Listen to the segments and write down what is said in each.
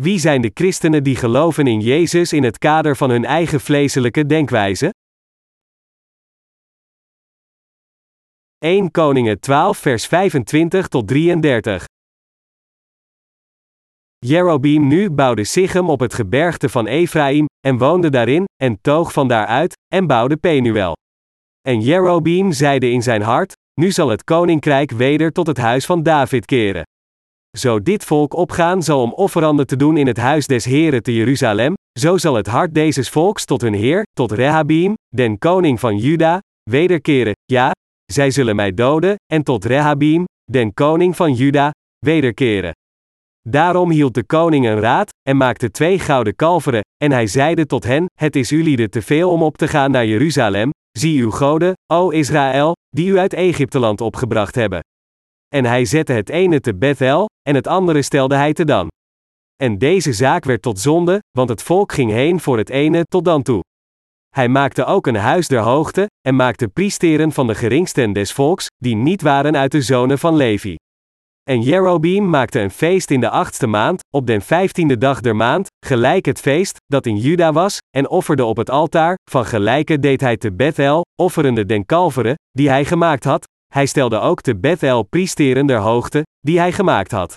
Wie zijn de christenen die geloven in Jezus in het kader van hun eigen vleeselijke denkwijze? 1 Koningen 12 vers 25 tot 33 Jerobeam nu bouwde Sichem op het gebergte van Ephraim, en woonde daarin, en toog van daaruit, en bouwde Penuel. En Jerobeam zeide in zijn hart, nu zal het koninkrijk weder tot het huis van David keren. Zo dit volk opgaan zal om offeranden te doen in het huis des Heren te Jeruzalem, zo zal het hart deze volks tot hun Heer, tot Rehabeam, den koning van Juda, wederkeren, ja, zij zullen mij doden, en tot Rehabeam, den koning van Juda, wederkeren. Daarom hield de koning een raad, en maakte twee gouden kalveren, en hij zeide tot hen, het is ulieden te veel om op te gaan naar Jeruzalem, zie uw goden, o Israël, die u uit Egypteland opgebracht hebben. En hij zette het ene te Bethel, en het andere stelde hij te Dan. En deze zaak werd tot zonde, want het volk ging heen voor het ene tot dan toe. Hij maakte ook een huis der hoogte, en maakte priesteren van de geringsten des volks, die niet waren uit de zonen van Levi. En Jerobeam maakte een feest in de achtste maand, op den vijftiende dag der maand, gelijk het feest, dat in Juda was, en offerde op het altaar, van gelijke deed hij te Bethel, offerende den kalveren, die hij gemaakt had, hij stelde ook te Bethel priesteren der hoogte, die hij gemaakt had.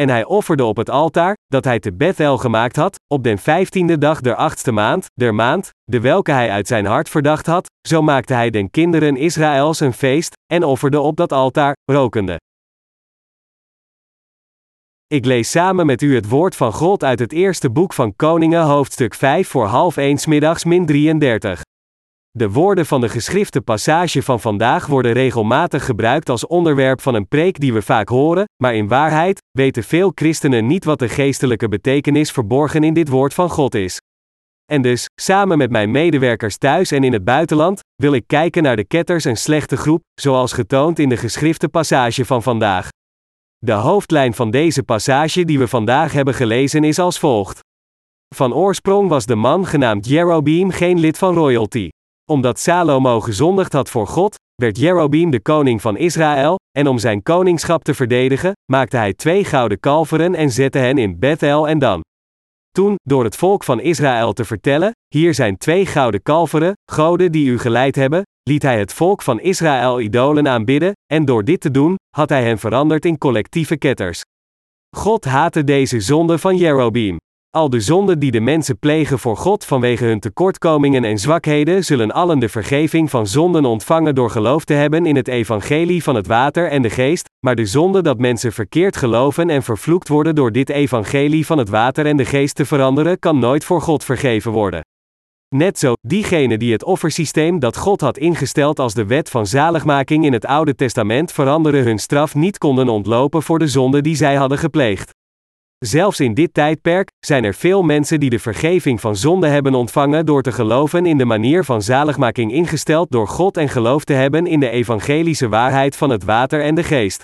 En hij offerde op het altaar, dat hij te Bethel gemaakt had, op den vijftiende dag der achtste maand, der maand, de welke hij uit zijn hart verdacht had, zo maakte hij den kinderen Israëls een feest, en offerde op dat altaar, rokende. Ik lees samen met u het woord van God uit het eerste boek van Koningen, hoofdstuk 5 voor half 1 middags min 33. De woorden van de geschrifte passage van vandaag worden regelmatig gebruikt als onderwerp van een preek die we vaak horen, maar in waarheid weten veel christenen niet wat de geestelijke betekenis verborgen in dit woord van God is. En dus, samen met mijn medewerkers thuis en in het buitenland, wil ik kijken naar de ketters en slechte groep, zoals getoond in de geschrifte passage van vandaag. De hoofdlijn van deze passage die we vandaag hebben gelezen is als volgt. Van oorsprong was de man genaamd Jerobeam geen lid van royalty. Omdat Salomo gezondigd had voor God, werd Jerobeam de koning van Israël, en om zijn koningschap te verdedigen, maakte hij twee gouden kalveren en zette hen in Bethel en Dan. Toen, door het volk van Israël te vertellen: Hier zijn twee gouden kalveren, goden die u geleid hebben, liet hij het volk van Israël idolen aanbidden, en door dit te doen, had hij hen veranderd in collectieve ketters. God haatte deze zonde van Jerobeam. Al de zonden die de mensen plegen voor God vanwege hun tekortkomingen en zwakheden, zullen allen de vergeving van zonden ontvangen door geloof te hebben in het evangelie van het water en de geest, maar de zonde dat mensen verkeerd geloven en vervloekt worden door dit evangelie van het water en de geest te veranderen, kan nooit voor God vergeven worden. Net zo, diegenen die het offersysteem dat God had ingesteld als de wet van zaligmaking in het Oude Testament veranderen hun straf niet konden ontlopen voor de zonde die zij hadden gepleegd. Zelfs in dit tijdperk zijn er veel mensen die de vergeving van zonde hebben ontvangen door te geloven in de manier van zaligmaking ingesteld door God en geloof te hebben in de evangelische waarheid van het water en de geest.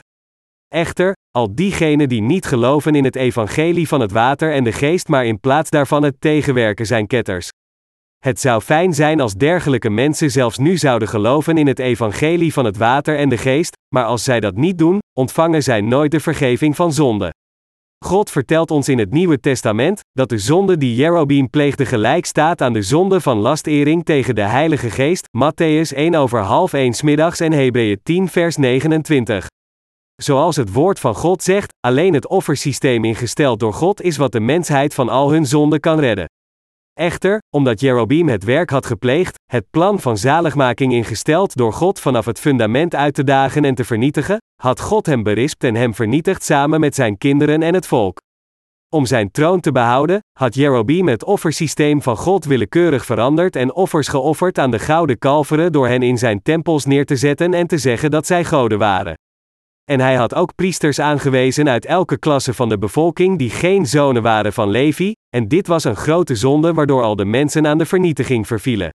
Echter, al diegenen die niet geloven in het evangelie van het water en de geest, maar in plaats daarvan het tegenwerken zijn ketters. Het zou fijn zijn als dergelijke mensen zelfs nu zouden geloven in het evangelie van het water en de geest, maar als zij dat niet doen, ontvangen zij nooit de vergeving van zonde. God vertelt ons in het Nieuwe Testament dat de zonde die Jerobeam pleegde gelijk staat aan de zonde van lastering tegen de Heilige Geest, Matthäus 1 over half 1 middags en Hebreeën 10 vers 29. Zoals het woord van God zegt, alleen het offersysteem ingesteld door God is wat de mensheid van al hun zonden kan redden. Echter, omdat Jerobeam het werk had gepleegd, het plan van zaligmaking ingesteld door God vanaf het fundament uit te dagen en te vernietigen, had God hem berispt en hem vernietigd samen met zijn kinderen en het volk. Om zijn troon te behouden, had Jerobeam het offersysteem van God willekeurig veranderd en offers geofferd aan de gouden kalveren door hen in zijn tempels neer te zetten en te zeggen dat zij goden waren. En hij had ook priesters aangewezen uit elke klasse van de bevolking die geen zonen waren van Levi, en dit was een grote zonde waardoor al de mensen aan de vernietiging vervielen.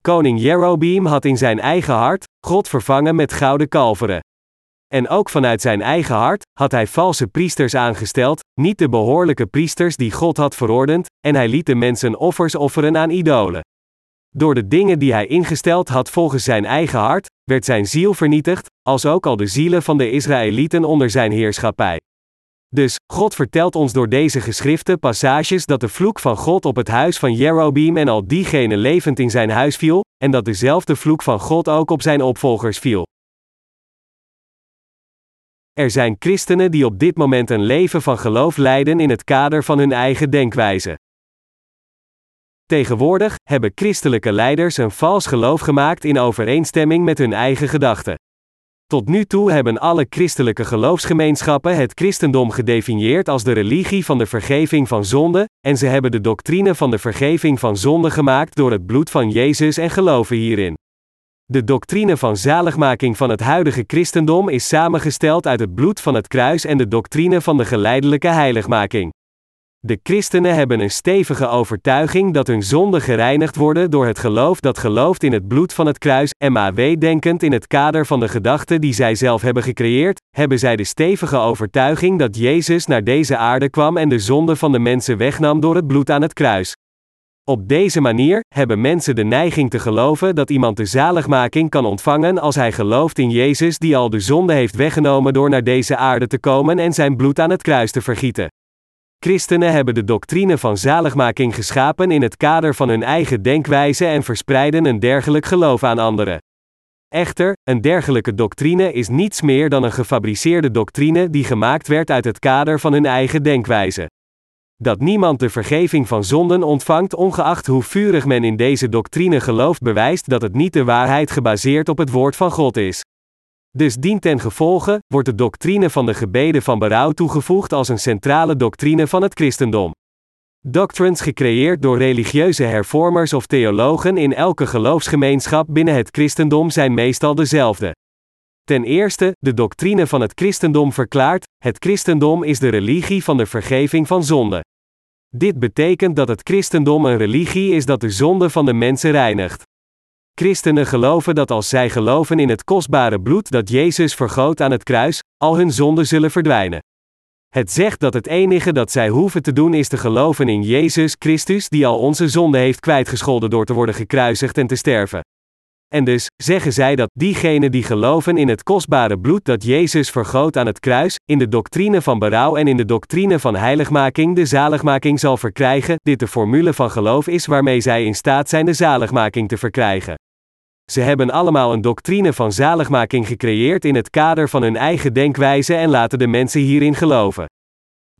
Koning Jerobeam had in zijn eigen hart God vervangen met gouden kalveren. En ook vanuit zijn eigen hart had hij valse priesters aangesteld, niet de behoorlijke priesters die God had verordend, en hij liet de mensen offers offeren aan idolen. Door de dingen die hij ingesteld had volgens zijn eigen hart, werd zijn ziel vernietigd, als ook al de zielen van de Israëlieten onder zijn heerschappij. Dus, God vertelt ons door deze geschrifte passages dat de vloek van God op het huis van Jerobeam en al diegenen levend in zijn huis viel, en dat dezelfde vloek van God ook op zijn opvolgers viel. Er zijn christenen die op dit moment een leven van geloof leiden in het kader van hun eigen denkwijze. Tegenwoordig hebben christelijke leiders een vals geloof gemaakt in overeenstemming met hun eigen gedachten. Tot nu toe hebben alle christelijke geloofsgemeenschappen het christendom gedefinieerd als de religie van de vergeving van zonde, en ze hebben de doctrine van de vergeving van zonde gemaakt door het bloed van Jezus en geloven hierin. De doctrine van zaligmaking van het huidige christendom is samengesteld uit het bloed van het kruis en de doctrine van de geleidelijke heiligmaking. De christenen hebben een stevige overtuiging dat hun zonden gereinigd worden door het geloof dat gelooft in het bloed van het kruis, MAW denkend in het kader van de gedachten die zij zelf hebben gecreëerd, hebben zij de stevige overtuiging dat Jezus naar deze aarde kwam en de zonde van de mensen wegnam door het bloed aan het kruis. Op deze manier hebben mensen de neiging te geloven dat iemand de zaligmaking kan ontvangen als hij gelooft in Jezus die al de zonde heeft weggenomen door naar deze aarde te komen en zijn bloed aan het kruis te vergieten. Christenen hebben de doctrine van zaligmaking geschapen in het kader van hun eigen denkwijze en verspreiden een dergelijk geloof aan anderen. Echter, een dergelijke doctrine is niets meer dan een gefabriceerde doctrine die gemaakt werd uit het kader van hun eigen denkwijze. Dat niemand de vergeving van zonden ontvangt, ongeacht hoe vurig men in deze doctrine gelooft, bewijst dat het niet de waarheid gebaseerd op het woord van God is. Dus dient ten gevolge, wordt de doctrine van de gebeden van berouw toegevoegd als een centrale doctrine van het christendom. Doctrines gecreëerd door religieuze hervormers of theologen in elke geloofsgemeenschap binnen het christendom zijn meestal dezelfde. Ten eerste, de doctrine van het christendom verklaart: het christendom is de religie van de vergeving van zonde. Dit betekent dat het christendom een religie is dat de zonde van de mensen reinigt. Christenen geloven dat als zij geloven in het kostbare bloed dat Jezus vergoot aan het kruis, al hun zonden zullen verdwijnen. Het zegt dat het enige dat zij hoeven te doen is te geloven in Jezus Christus die al onze zonde heeft kwijtgescholden door te worden gekruisigd en te sterven. En dus zeggen zij dat diegenen die geloven in het kostbare bloed dat Jezus vergoot aan het kruis, in de doctrine van berouw en in de doctrine van heiligmaking de zaligmaking zal verkrijgen, dit de formule van geloof is waarmee zij in staat zijn de zaligmaking te verkrijgen. Ze hebben allemaal een doctrine van zaligmaking gecreëerd in het kader van hun eigen denkwijze en laten de mensen hierin geloven.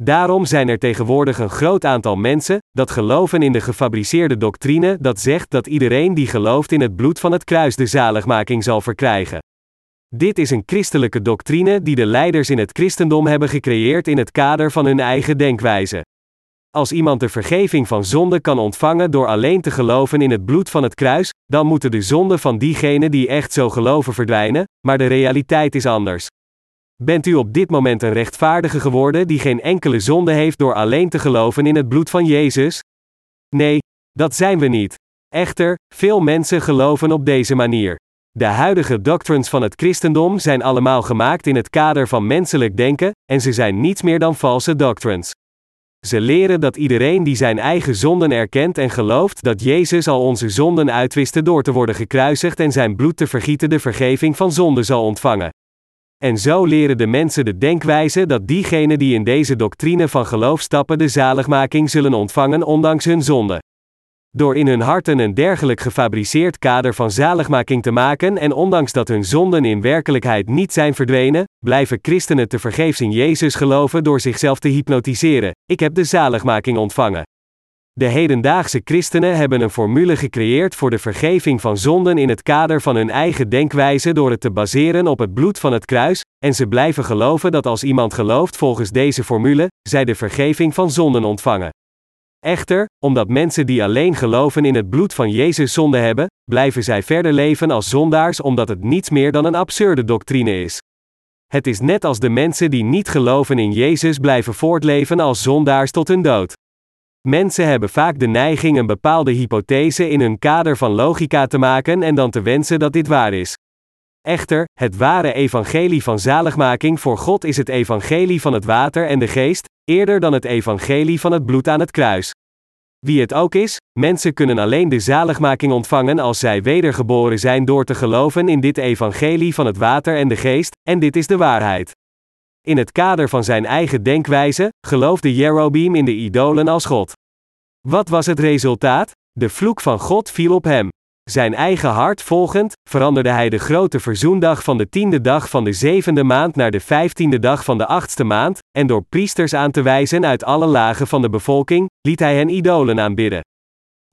Daarom zijn er tegenwoordig een groot aantal mensen dat geloven in de gefabriceerde doctrine dat zegt dat iedereen die gelooft in het bloed van het kruis de zaligmaking zal verkrijgen. Dit is een christelijke doctrine die de leiders in het christendom hebben gecreëerd in het kader van hun eigen denkwijze. Als iemand de vergeving van zonde kan ontvangen door alleen te geloven in het bloed van het kruis, dan moeten de zonden van diegenen die echt zo geloven verdwijnen, maar de realiteit is anders. Bent u op dit moment een rechtvaardige geworden die geen enkele zonde heeft door alleen te geloven in het bloed van Jezus? Nee, dat zijn we niet. Echter, veel mensen geloven op deze manier. De huidige doctrines van het christendom zijn allemaal gemaakt in het kader van menselijk denken, en ze zijn niets meer dan valse doctrines. Ze leren dat iedereen die zijn eigen zonden erkent en gelooft dat Jezus al onze zonden uitwiste door te worden gekruisigd en zijn bloed te vergieten de vergeving van zonden zal ontvangen. En zo leren de mensen de denkwijze dat diegenen die in deze doctrine van geloof stappen de zaligmaking zullen ontvangen ondanks hun zonde. Door in hun harten een dergelijk gefabriceerd kader van zaligmaking te maken en ondanks dat hun zonden in werkelijkheid niet zijn verdwenen, blijven christenen te vergeefs in Jezus geloven door zichzelf te hypnotiseren. Ik heb de zaligmaking ontvangen. De hedendaagse christenen hebben een formule gecreëerd voor de vergeving van zonden in het kader van hun eigen denkwijze door het te baseren op het bloed van het kruis, en ze blijven geloven dat als iemand gelooft volgens deze formule, zij de vergeving van zonden ontvangen. Echter, omdat mensen die alleen geloven in het bloed van Jezus zonde hebben, blijven zij verder leven als zondaars omdat het niets meer dan een absurde doctrine is. Het is net als de mensen die niet geloven in Jezus blijven voortleven als zondaars tot hun dood. Mensen hebben vaak de neiging een bepaalde hypothese in hun kader van logica te maken en dan te wensen dat dit waar is. Echter, het ware evangelie van zaligmaking voor God is het evangelie van het water en de geest, eerder dan het evangelie van het bloed aan het kruis. Wie het ook is, mensen kunnen alleen de zaligmaking ontvangen als zij wedergeboren zijn door te geloven in dit evangelie van het water en de geest, en dit is de waarheid. In het kader van zijn eigen denkwijze, geloofde Jerobeam in de idolen als God. Wat was het resultaat? De vloek van God viel op hem. Zijn eigen hart volgend, veranderde hij de grote verzoendag van de tiende dag van de zevende maand naar de vijftiende dag van de achtste maand, en door priesters aan te wijzen uit alle lagen van de bevolking, liet hij hen idolen aanbidden.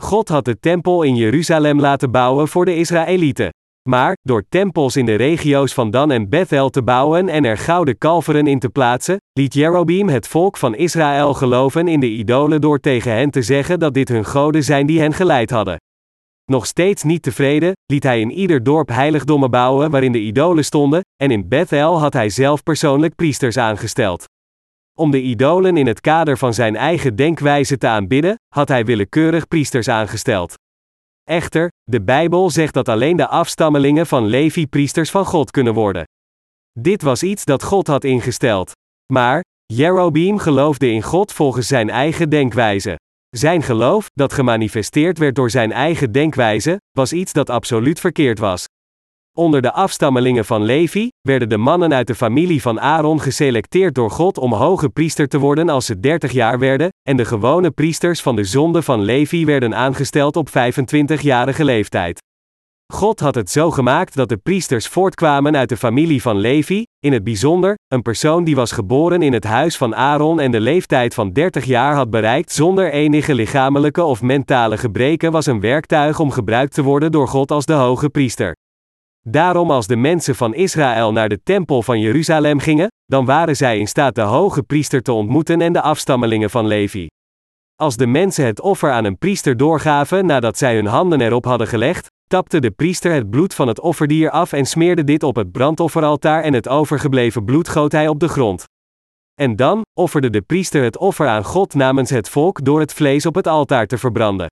God had de tempel in Jeruzalem laten bouwen voor de Israëlieten. Maar, door tempels in de regio's van Dan en Bethel te bouwen en er gouden kalveren in te plaatsen, liet Jerobeam het volk van Israël geloven in de idolen door tegen hen te zeggen dat dit hun goden zijn die hen geleid hadden. Nog steeds niet tevreden, liet hij in ieder dorp heiligdommen bouwen waarin de idolen stonden, en in Bethel had hij zelf persoonlijk priesters aangesteld. Om de idolen in het kader van zijn eigen denkwijze te aanbidden, had hij willekeurig priesters aangesteld. Echter, de Bijbel zegt dat alleen de afstammelingen van Levi priesters van God kunnen worden. Dit was iets dat God had ingesteld. Maar, Jerobeam geloofde in God volgens zijn eigen denkwijze. Zijn geloof, dat gemanifesteerd werd door zijn eigen denkwijze, was iets dat absoluut verkeerd was. Onder de afstammelingen van Levi werden de mannen uit de familie van Aaron geselecteerd door God om hoge priester te worden als ze 30 jaar werden, en de gewone priesters van de zonde van Levi werden aangesteld op 25-jarige leeftijd. God had het zo gemaakt dat de priesters voortkwamen uit de familie van Levi, in het bijzonder, een persoon die was geboren in het huis van Aaron en de leeftijd van 30 jaar had bereikt zonder enige lichamelijke of mentale gebreken was een werktuig om gebruikt te worden door God als de hoge priester. Daarom als de mensen van Israël naar de tempel van Jeruzalem gingen, dan waren zij in staat de hoge priester te ontmoeten en de afstammelingen van Levi. Als de mensen het offer aan een priester doorgaven nadat zij hun handen erop hadden gelegd, tapte de priester het bloed van het offerdier af en smeerde dit op het brandofferaltaar en het overgebleven bloed goot hij op de grond. En dan offerde de priester het offer aan God namens het volk door het vlees op het altaar te verbranden.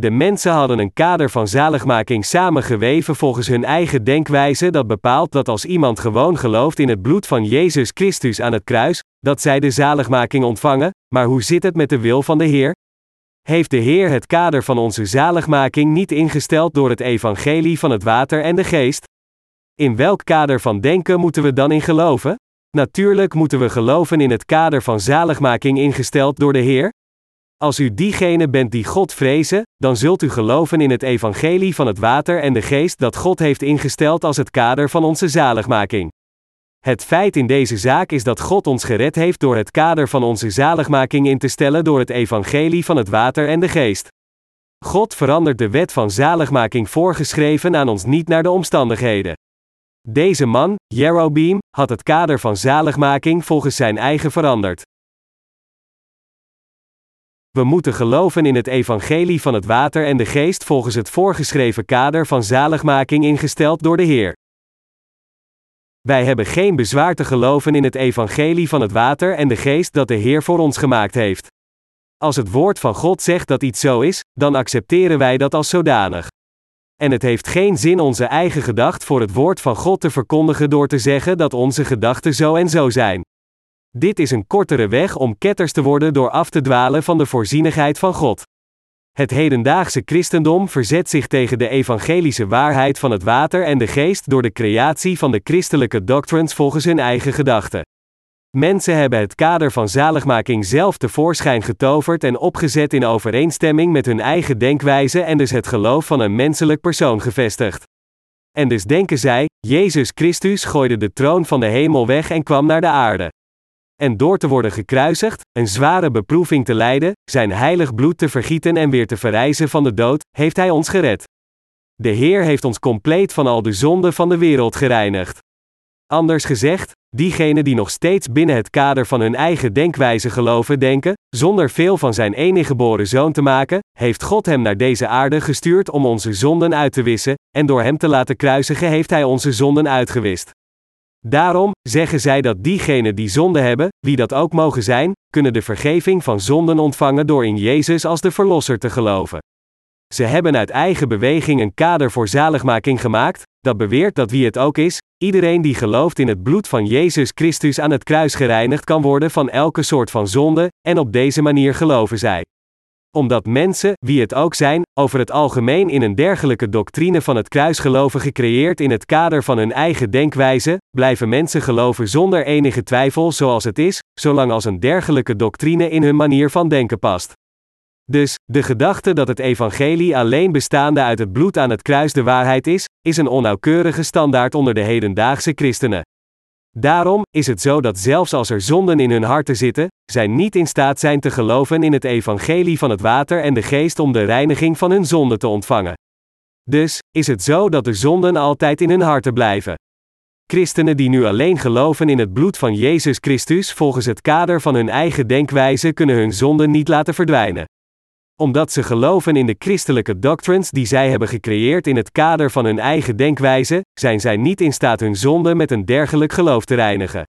De mensen hadden een kader van zaligmaking samengeweven volgens hun eigen denkwijze dat bepaalt dat als iemand gewoon gelooft in het bloed van Jezus Christus aan het kruis, dat zij de zaligmaking ontvangen, maar hoe zit het met de wil van de Heer? Heeft de Heer het kader van onze zaligmaking niet ingesteld door het evangelie van het water en de geest? In welk kader van denken moeten we dan in geloven? Natuurlijk moeten we geloven in het kader van zaligmaking ingesteld door de Heer, als u diegene bent die God vrezen, dan zult u geloven in het evangelie van het water en de geest dat God heeft ingesteld als het kader van onze zaligmaking. Het feit in deze zaak is dat God ons gered heeft door het kader van onze zaligmaking in te stellen door het evangelie van het water en de geest. God verandert de wet van zaligmaking voorgeschreven aan ons niet naar de omstandigheden. Deze man, Jerobeam, had het kader van zaligmaking volgens zijn eigen veranderd. We moeten geloven in het evangelie van het water en de geest volgens het voorgeschreven kader van zaligmaking ingesteld door de Heer. Wij hebben geen bezwaar te geloven in het evangelie van het water en de geest dat de Heer voor ons gemaakt heeft. Als het woord van God zegt dat iets zo is, dan accepteren wij dat als zodanig. En het heeft geen zin onze eigen gedacht voor het woord van God te verkondigen door te zeggen dat onze gedachten zo en zo zijn. Dit is een kortere weg om ketters te worden door af te dwalen van de voorzienigheid van God. Het hedendaagse christendom verzet zich tegen de evangelische waarheid van het water en de geest door de creatie van de christelijke doctrines volgens hun eigen gedachten. Mensen hebben het kader van zaligmaking zelf tevoorschijn getoverd en opgezet in overeenstemming met hun eigen denkwijze en dus het geloof van een menselijk persoon gevestigd. En dus denken zij, Jezus Christus gooide de troon van de hemel weg en kwam naar de aarde en door te worden gekruisigd, een zware beproeving te lijden, zijn heilig bloed te vergieten en weer te verrijzen van de dood, heeft Hij ons gered. De Heer heeft ons compleet van al de zonden van de wereld gereinigd. Anders gezegd, diegenen die nog steeds binnen het kader van hun eigen denkwijze geloven denken, zonder veel van zijn enige geboren zoon te maken, heeft God hem naar deze aarde gestuurd om onze zonden uit te wissen, en door hem te laten kruisigen heeft hij onze zonden uitgewist. Daarom zeggen zij dat diegenen die zonde hebben, wie dat ook mogen zijn, kunnen de vergeving van zonden ontvangen door in Jezus als de Verlosser te geloven. Ze hebben uit eigen beweging een kader voor zaligmaking gemaakt, dat beweert dat wie het ook is, iedereen die gelooft in het bloed van Jezus Christus aan het kruis gereinigd kan worden van elke soort van zonde, en op deze manier geloven zij. Omdat mensen, wie het ook zijn, over het algemeen in een dergelijke doctrine van het kruis geloven gecreëerd in het kader van hun eigen denkwijze, blijven mensen geloven zonder enige twijfel zoals het is, zolang als een dergelijke doctrine in hun manier van denken past. Dus, de gedachte dat het evangelie alleen bestaande uit het bloed aan het kruis de waarheid is, is een onnauwkeurige standaard onder de hedendaagse christenen. Daarom is het zo dat zelfs als er zonden in hun harten zitten, zij niet in staat zijn te geloven in het evangelie van het water en de geest om de reiniging van hun zonden te ontvangen. Dus is het zo dat de zonden altijd in hun harten blijven. Christenen die nu alleen geloven in het bloed van Jezus Christus volgens het kader van hun eigen denkwijze kunnen hun zonden niet laten verdwijnen omdat ze geloven in de christelijke doctrines die zij hebben gecreëerd in het kader van hun eigen denkwijze, zijn zij niet in staat hun zonde met een dergelijk geloof te reinigen.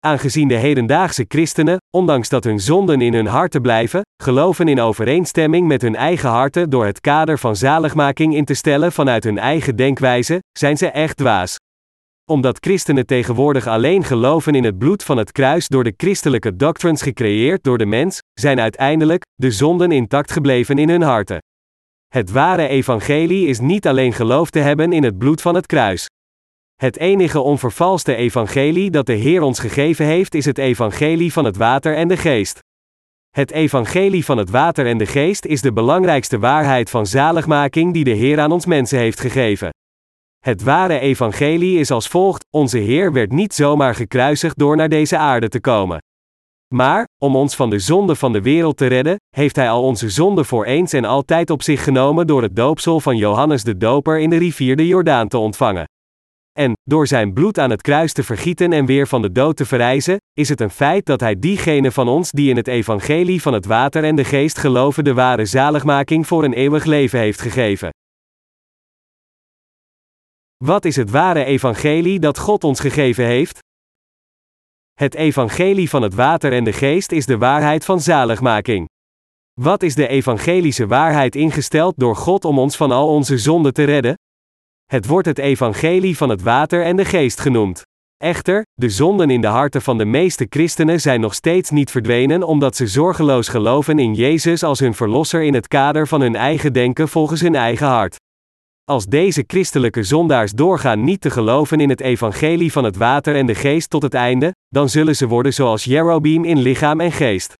Aangezien de hedendaagse christenen, ondanks dat hun zonden in hun harten blijven, geloven in overeenstemming met hun eigen harten door het kader van zaligmaking in te stellen vanuit hun eigen denkwijze, zijn ze echt dwaas omdat christenen tegenwoordig alleen geloven in het bloed van het kruis door de christelijke doctrines gecreëerd door de mens, zijn uiteindelijk de zonden intact gebleven in hun harten. Het ware evangelie is niet alleen geloof te hebben in het bloed van het kruis. Het enige onvervalste evangelie dat de Heer ons gegeven heeft is het evangelie van het water en de geest. Het evangelie van het water en de geest is de belangrijkste waarheid van zaligmaking die de Heer aan ons mensen heeft gegeven. Het ware evangelie is als volgt: Onze Heer werd niet zomaar gekruisigd door naar deze aarde te komen. Maar, om ons van de zonde van de wereld te redden, heeft Hij al onze zonden voor eens en altijd op zich genomen door het doopsel van Johannes de Doper in de rivier de Jordaan te ontvangen. En, door zijn bloed aan het kruis te vergieten en weer van de dood te verrijzen, is het een feit dat Hij diegenen van ons die in het evangelie van het water en de geest geloven de ware zaligmaking voor een eeuwig leven heeft gegeven. Wat is het ware evangelie dat God ons gegeven heeft? Het evangelie van het water en de geest is de waarheid van zaligmaking. Wat is de evangelische waarheid ingesteld door God om ons van al onze zonden te redden? Het wordt het evangelie van het water en de geest genoemd. Echter, de zonden in de harten van de meeste christenen zijn nog steeds niet verdwenen omdat ze zorgeloos geloven in Jezus als hun verlosser in het kader van hun eigen denken volgens hun eigen hart. Als deze christelijke zondaars doorgaan niet te geloven in het evangelie van het water en de geest tot het einde, dan zullen ze worden zoals Jerobeam in lichaam en geest.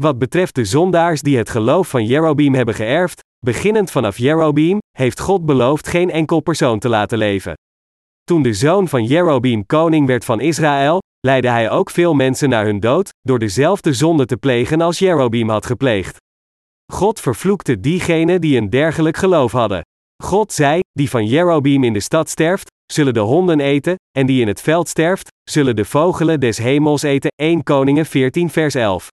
Wat betreft de zondaars die het geloof van Jerobeam hebben geërfd, beginnend vanaf Jerobeam, heeft God beloofd geen enkel persoon te laten leven. Toen de zoon van Jerobeam koning werd van Israël, leidde hij ook veel mensen naar hun dood, door dezelfde zonde te plegen als Jerobeam had gepleegd. God vervloekte diegenen die een dergelijk geloof hadden. God zei: Die van Jerobeam in de stad sterft, zullen de honden eten, en die in het veld sterft, zullen de vogelen des hemels eten. 1 Koningen 14 vers 11.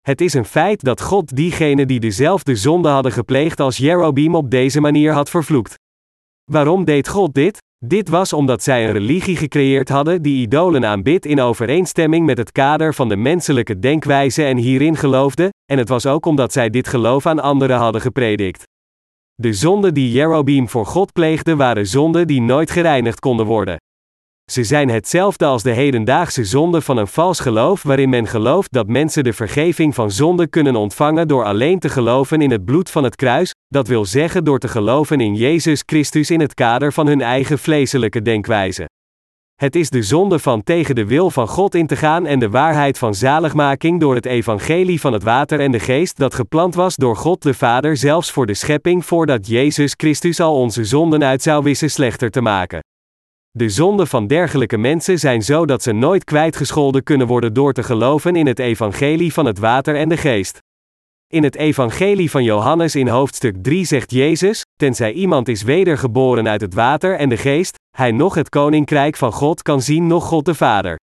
Het is een feit dat God diegenen die dezelfde zonde hadden gepleegd als Jerobeam op deze manier had vervloekt. Waarom deed God dit? Dit was omdat zij een religie gecreëerd hadden die idolen aanbidt in overeenstemming met het kader van de menselijke denkwijze en hierin geloofde, en het was ook omdat zij dit geloof aan anderen hadden gepredikt. De zonden die Jerobeam voor God pleegde waren zonden die nooit gereinigd konden worden. Ze zijn hetzelfde als de hedendaagse zonde van een vals geloof waarin men gelooft dat mensen de vergeving van zonde kunnen ontvangen door alleen te geloven in het bloed van het kruis, dat wil zeggen door te geloven in Jezus Christus in het kader van hun eigen vleeselijke denkwijze. Het is de zonde van tegen de wil van God in te gaan en de waarheid van zaligmaking door het evangelie van het water en de geest dat gepland was door God de Vader zelfs voor de schepping voordat Jezus Christus al onze zonden uit zou wissen slechter te maken. De zonden van dergelijke mensen zijn zo dat ze nooit kwijtgescholden kunnen worden door te geloven in het evangelie van het water en de geest. In het Evangelie van Johannes in hoofdstuk 3 zegt Jezus: Tenzij iemand is wedergeboren uit het water en de geest, hij nog het koninkrijk van God kan zien, nog God de Vader.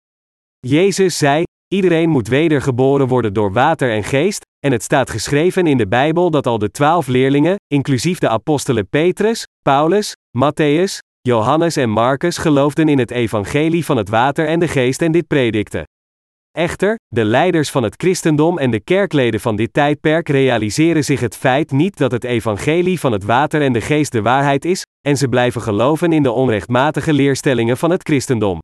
Jezus zei: Iedereen moet wedergeboren worden door water en geest, en het staat geschreven in de Bijbel dat al de twaalf leerlingen, inclusief de apostelen Petrus, Paulus, Matthäus, Johannes en Marcus geloofden in het evangelie van het water en de geest en dit predikten. Echter, de leiders van het christendom en de kerkleden van dit tijdperk realiseren zich het feit niet dat het evangelie van het water en de geest de waarheid is, en ze blijven geloven in de onrechtmatige leerstellingen van het christendom.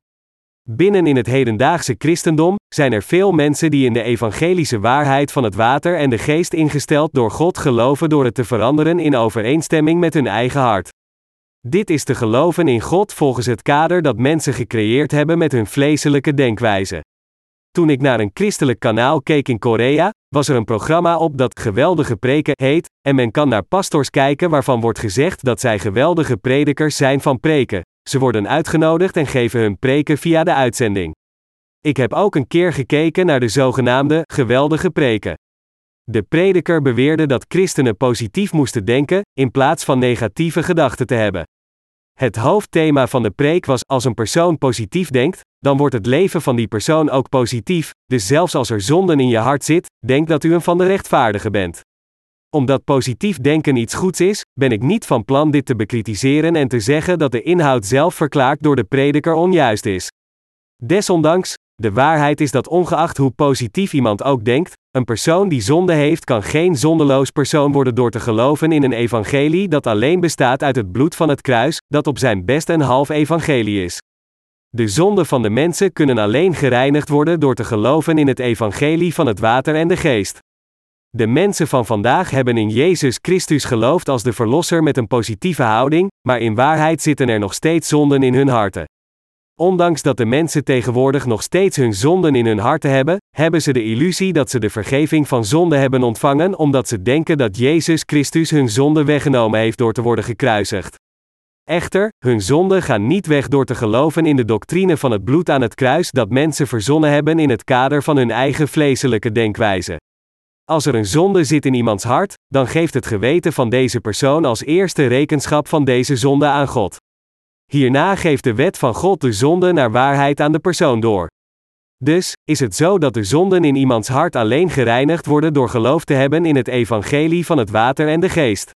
Binnen in het hedendaagse christendom zijn er veel mensen die in de evangelische waarheid van het water en de geest ingesteld door God geloven door het te veranderen in overeenstemming met hun eigen hart. Dit is te geloven in God volgens het kader dat mensen gecreëerd hebben met hun vleeselijke denkwijze. Toen ik naar een christelijk kanaal keek in Korea, was er een programma op dat Geweldige Preken heet, en men kan naar pastors kijken waarvan wordt gezegd dat zij geweldige predikers zijn van preken. Ze worden uitgenodigd en geven hun preken via de uitzending. Ik heb ook een keer gekeken naar de zogenaamde geweldige preken. De prediker beweerde dat christenen positief moesten denken, in plaats van negatieve gedachten te hebben. Het hoofdthema van de preek was: als een persoon positief denkt, dan wordt het leven van die persoon ook positief, dus zelfs als er zonden in je hart zit, denk dat u een van de rechtvaardigen bent. Omdat positief denken iets goeds is, ben ik niet van plan dit te bekritiseren en te zeggen dat de inhoud zelf verklaard door de prediker onjuist is. Desondanks, de waarheid is dat ongeacht hoe positief iemand ook denkt, een persoon die zonde heeft kan geen zondeloos persoon worden door te geloven in een evangelie dat alleen bestaat uit het bloed van het kruis, dat op zijn best een half evangelie is. De zonden van de mensen kunnen alleen gereinigd worden door te geloven in het evangelie van het water en de geest. De mensen van vandaag hebben in Jezus Christus geloofd als de Verlosser met een positieve houding, maar in waarheid zitten er nog steeds zonden in hun harten. Ondanks dat de mensen tegenwoordig nog steeds hun zonden in hun harten hebben, hebben ze de illusie dat ze de vergeving van zonde hebben ontvangen omdat ze denken dat Jezus Christus hun zonde weggenomen heeft door te worden gekruisigd. Echter, hun zonden gaan niet weg door te geloven in de doctrine van het bloed aan het kruis dat mensen verzonnen hebben in het kader van hun eigen vleeselijke denkwijze. Als er een zonde zit in iemands hart, dan geeft het geweten van deze persoon als eerste rekenschap van deze zonde aan God. Hierna geeft de wet van God de zonde naar waarheid aan de persoon door. Dus, is het zo dat de zonden in iemands hart alleen gereinigd worden door geloof te hebben in het evangelie van het water en de geest.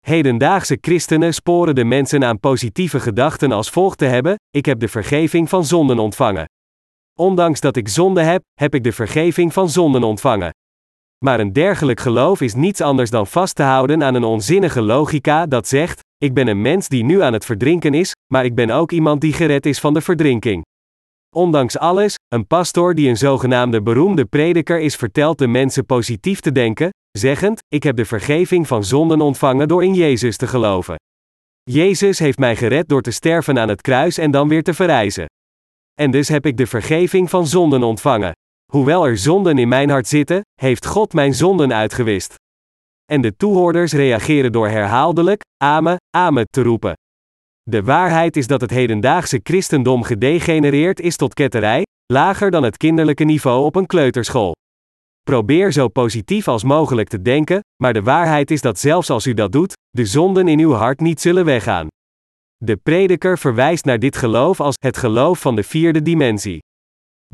Hedendaagse christenen sporen de mensen aan positieve gedachten als volgt te hebben: Ik heb de vergeving van zonden ontvangen. Ondanks dat ik zonde heb, heb ik de vergeving van zonden ontvangen. Maar een dergelijk geloof is niets anders dan vast te houden aan een onzinnige logica dat zegt: Ik ben een mens die nu aan het verdrinken is, maar ik ben ook iemand die gered is van de verdrinking. Ondanks alles, een pastor die een zogenaamde beroemde prediker is vertelt de mensen positief te denken, zeggend: Ik heb de vergeving van zonden ontvangen door in Jezus te geloven. Jezus heeft mij gered door te sterven aan het kruis en dan weer te verrijzen. En dus heb ik de vergeving van zonden ontvangen. Hoewel er zonden in mijn hart zitten, heeft God mijn zonden uitgewist. En de toehoorders reageren door herhaaldelijk, Amen, Amen te roepen. De waarheid is dat het hedendaagse christendom gedegenereerd is tot ketterij, lager dan het kinderlijke niveau op een kleuterschool. Probeer zo positief als mogelijk te denken, maar de waarheid is dat zelfs als u dat doet, de zonden in uw hart niet zullen weggaan. De prediker verwijst naar dit geloof als het geloof van de vierde dimensie.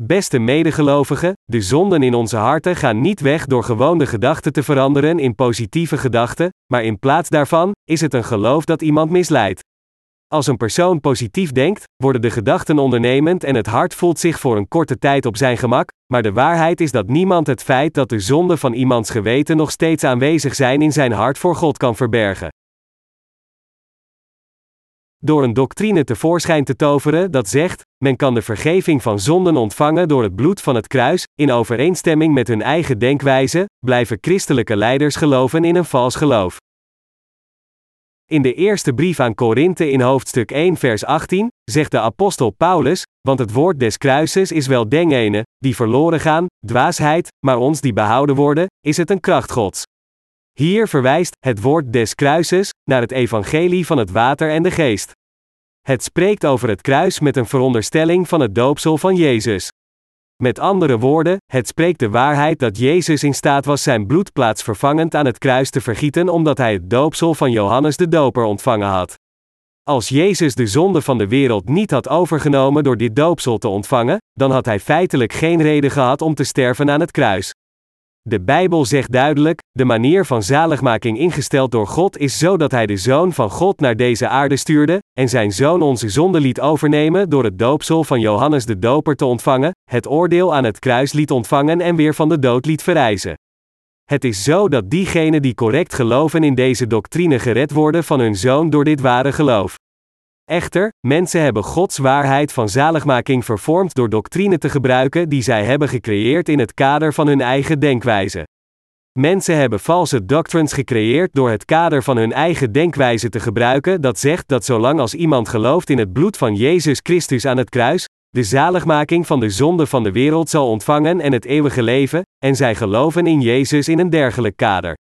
Beste medegelovigen, de zonden in onze harten gaan niet weg door gewoon de gedachten te veranderen in positieve gedachten, maar in plaats daarvan is het een geloof dat iemand misleidt. Als een persoon positief denkt, worden de gedachten ondernemend en het hart voelt zich voor een korte tijd op zijn gemak, maar de waarheid is dat niemand het feit dat de zonden van iemands geweten nog steeds aanwezig zijn in zijn hart voor God kan verbergen. Door een doctrine tevoorschijn te toveren dat zegt: men kan de vergeving van zonden ontvangen door het bloed van het kruis, in overeenstemming met hun eigen denkwijze, blijven christelijke leiders geloven in een vals geloof. In de eerste brief aan Korinthe in hoofdstuk 1 vers 18, zegt de apostel Paulus, want het woord des kruises is wel den ene, die verloren gaan, dwaasheid, maar ons die behouden worden, is het een kracht Gods. Hier verwijst het woord des kruises naar het evangelie van het water en de geest. Het spreekt over het kruis met een veronderstelling van het doopsel van Jezus. Met andere woorden, het spreekt de waarheid dat Jezus in staat was zijn bloed plaatsvervangend aan het kruis te vergieten omdat hij het doopsel van Johannes de Doper ontvangen had. Als Jezus de zonde van de wereld niet had overgenomen door dit doopsel te ontvangen, dan had hij feitelijk geen reden gehad om te sterven aan het kruis. De Bijbel zegt duidelijk: de manier van zaligmaking ingesteld door God is zo dat Hij de Zoon van God naar deze aarde stuurde, en Zijn Zoon onze zonde liet overnemen door het doopsel van Johannes de Doper te ontvangen, het oordeel aan het kruis liet ontvangen en weer van de dood liet verrijzen. Het is zo dat diegenen die correct geloven in deze doctrine gered worden van hun Zoon door dit ware geloof. Echter, mensen hebben Gods waarheid van zaligmaking vervormd door doctrine te gebruiken die zij hebben gecreëerd in het kader van hun eigen denkwijze. Mensen hebben valse doctrines gecreëerd door het kader van hun eigen denkwijze te gebruiken dat zegt dat zolang als iemand gelooft in het bloed van Jezus Christus aan het kruis, de zaligmaking van de zonde van de wereld zal ontvangen en het eeuwige leven, en zij geloven in Jezus in een dergelijk kader.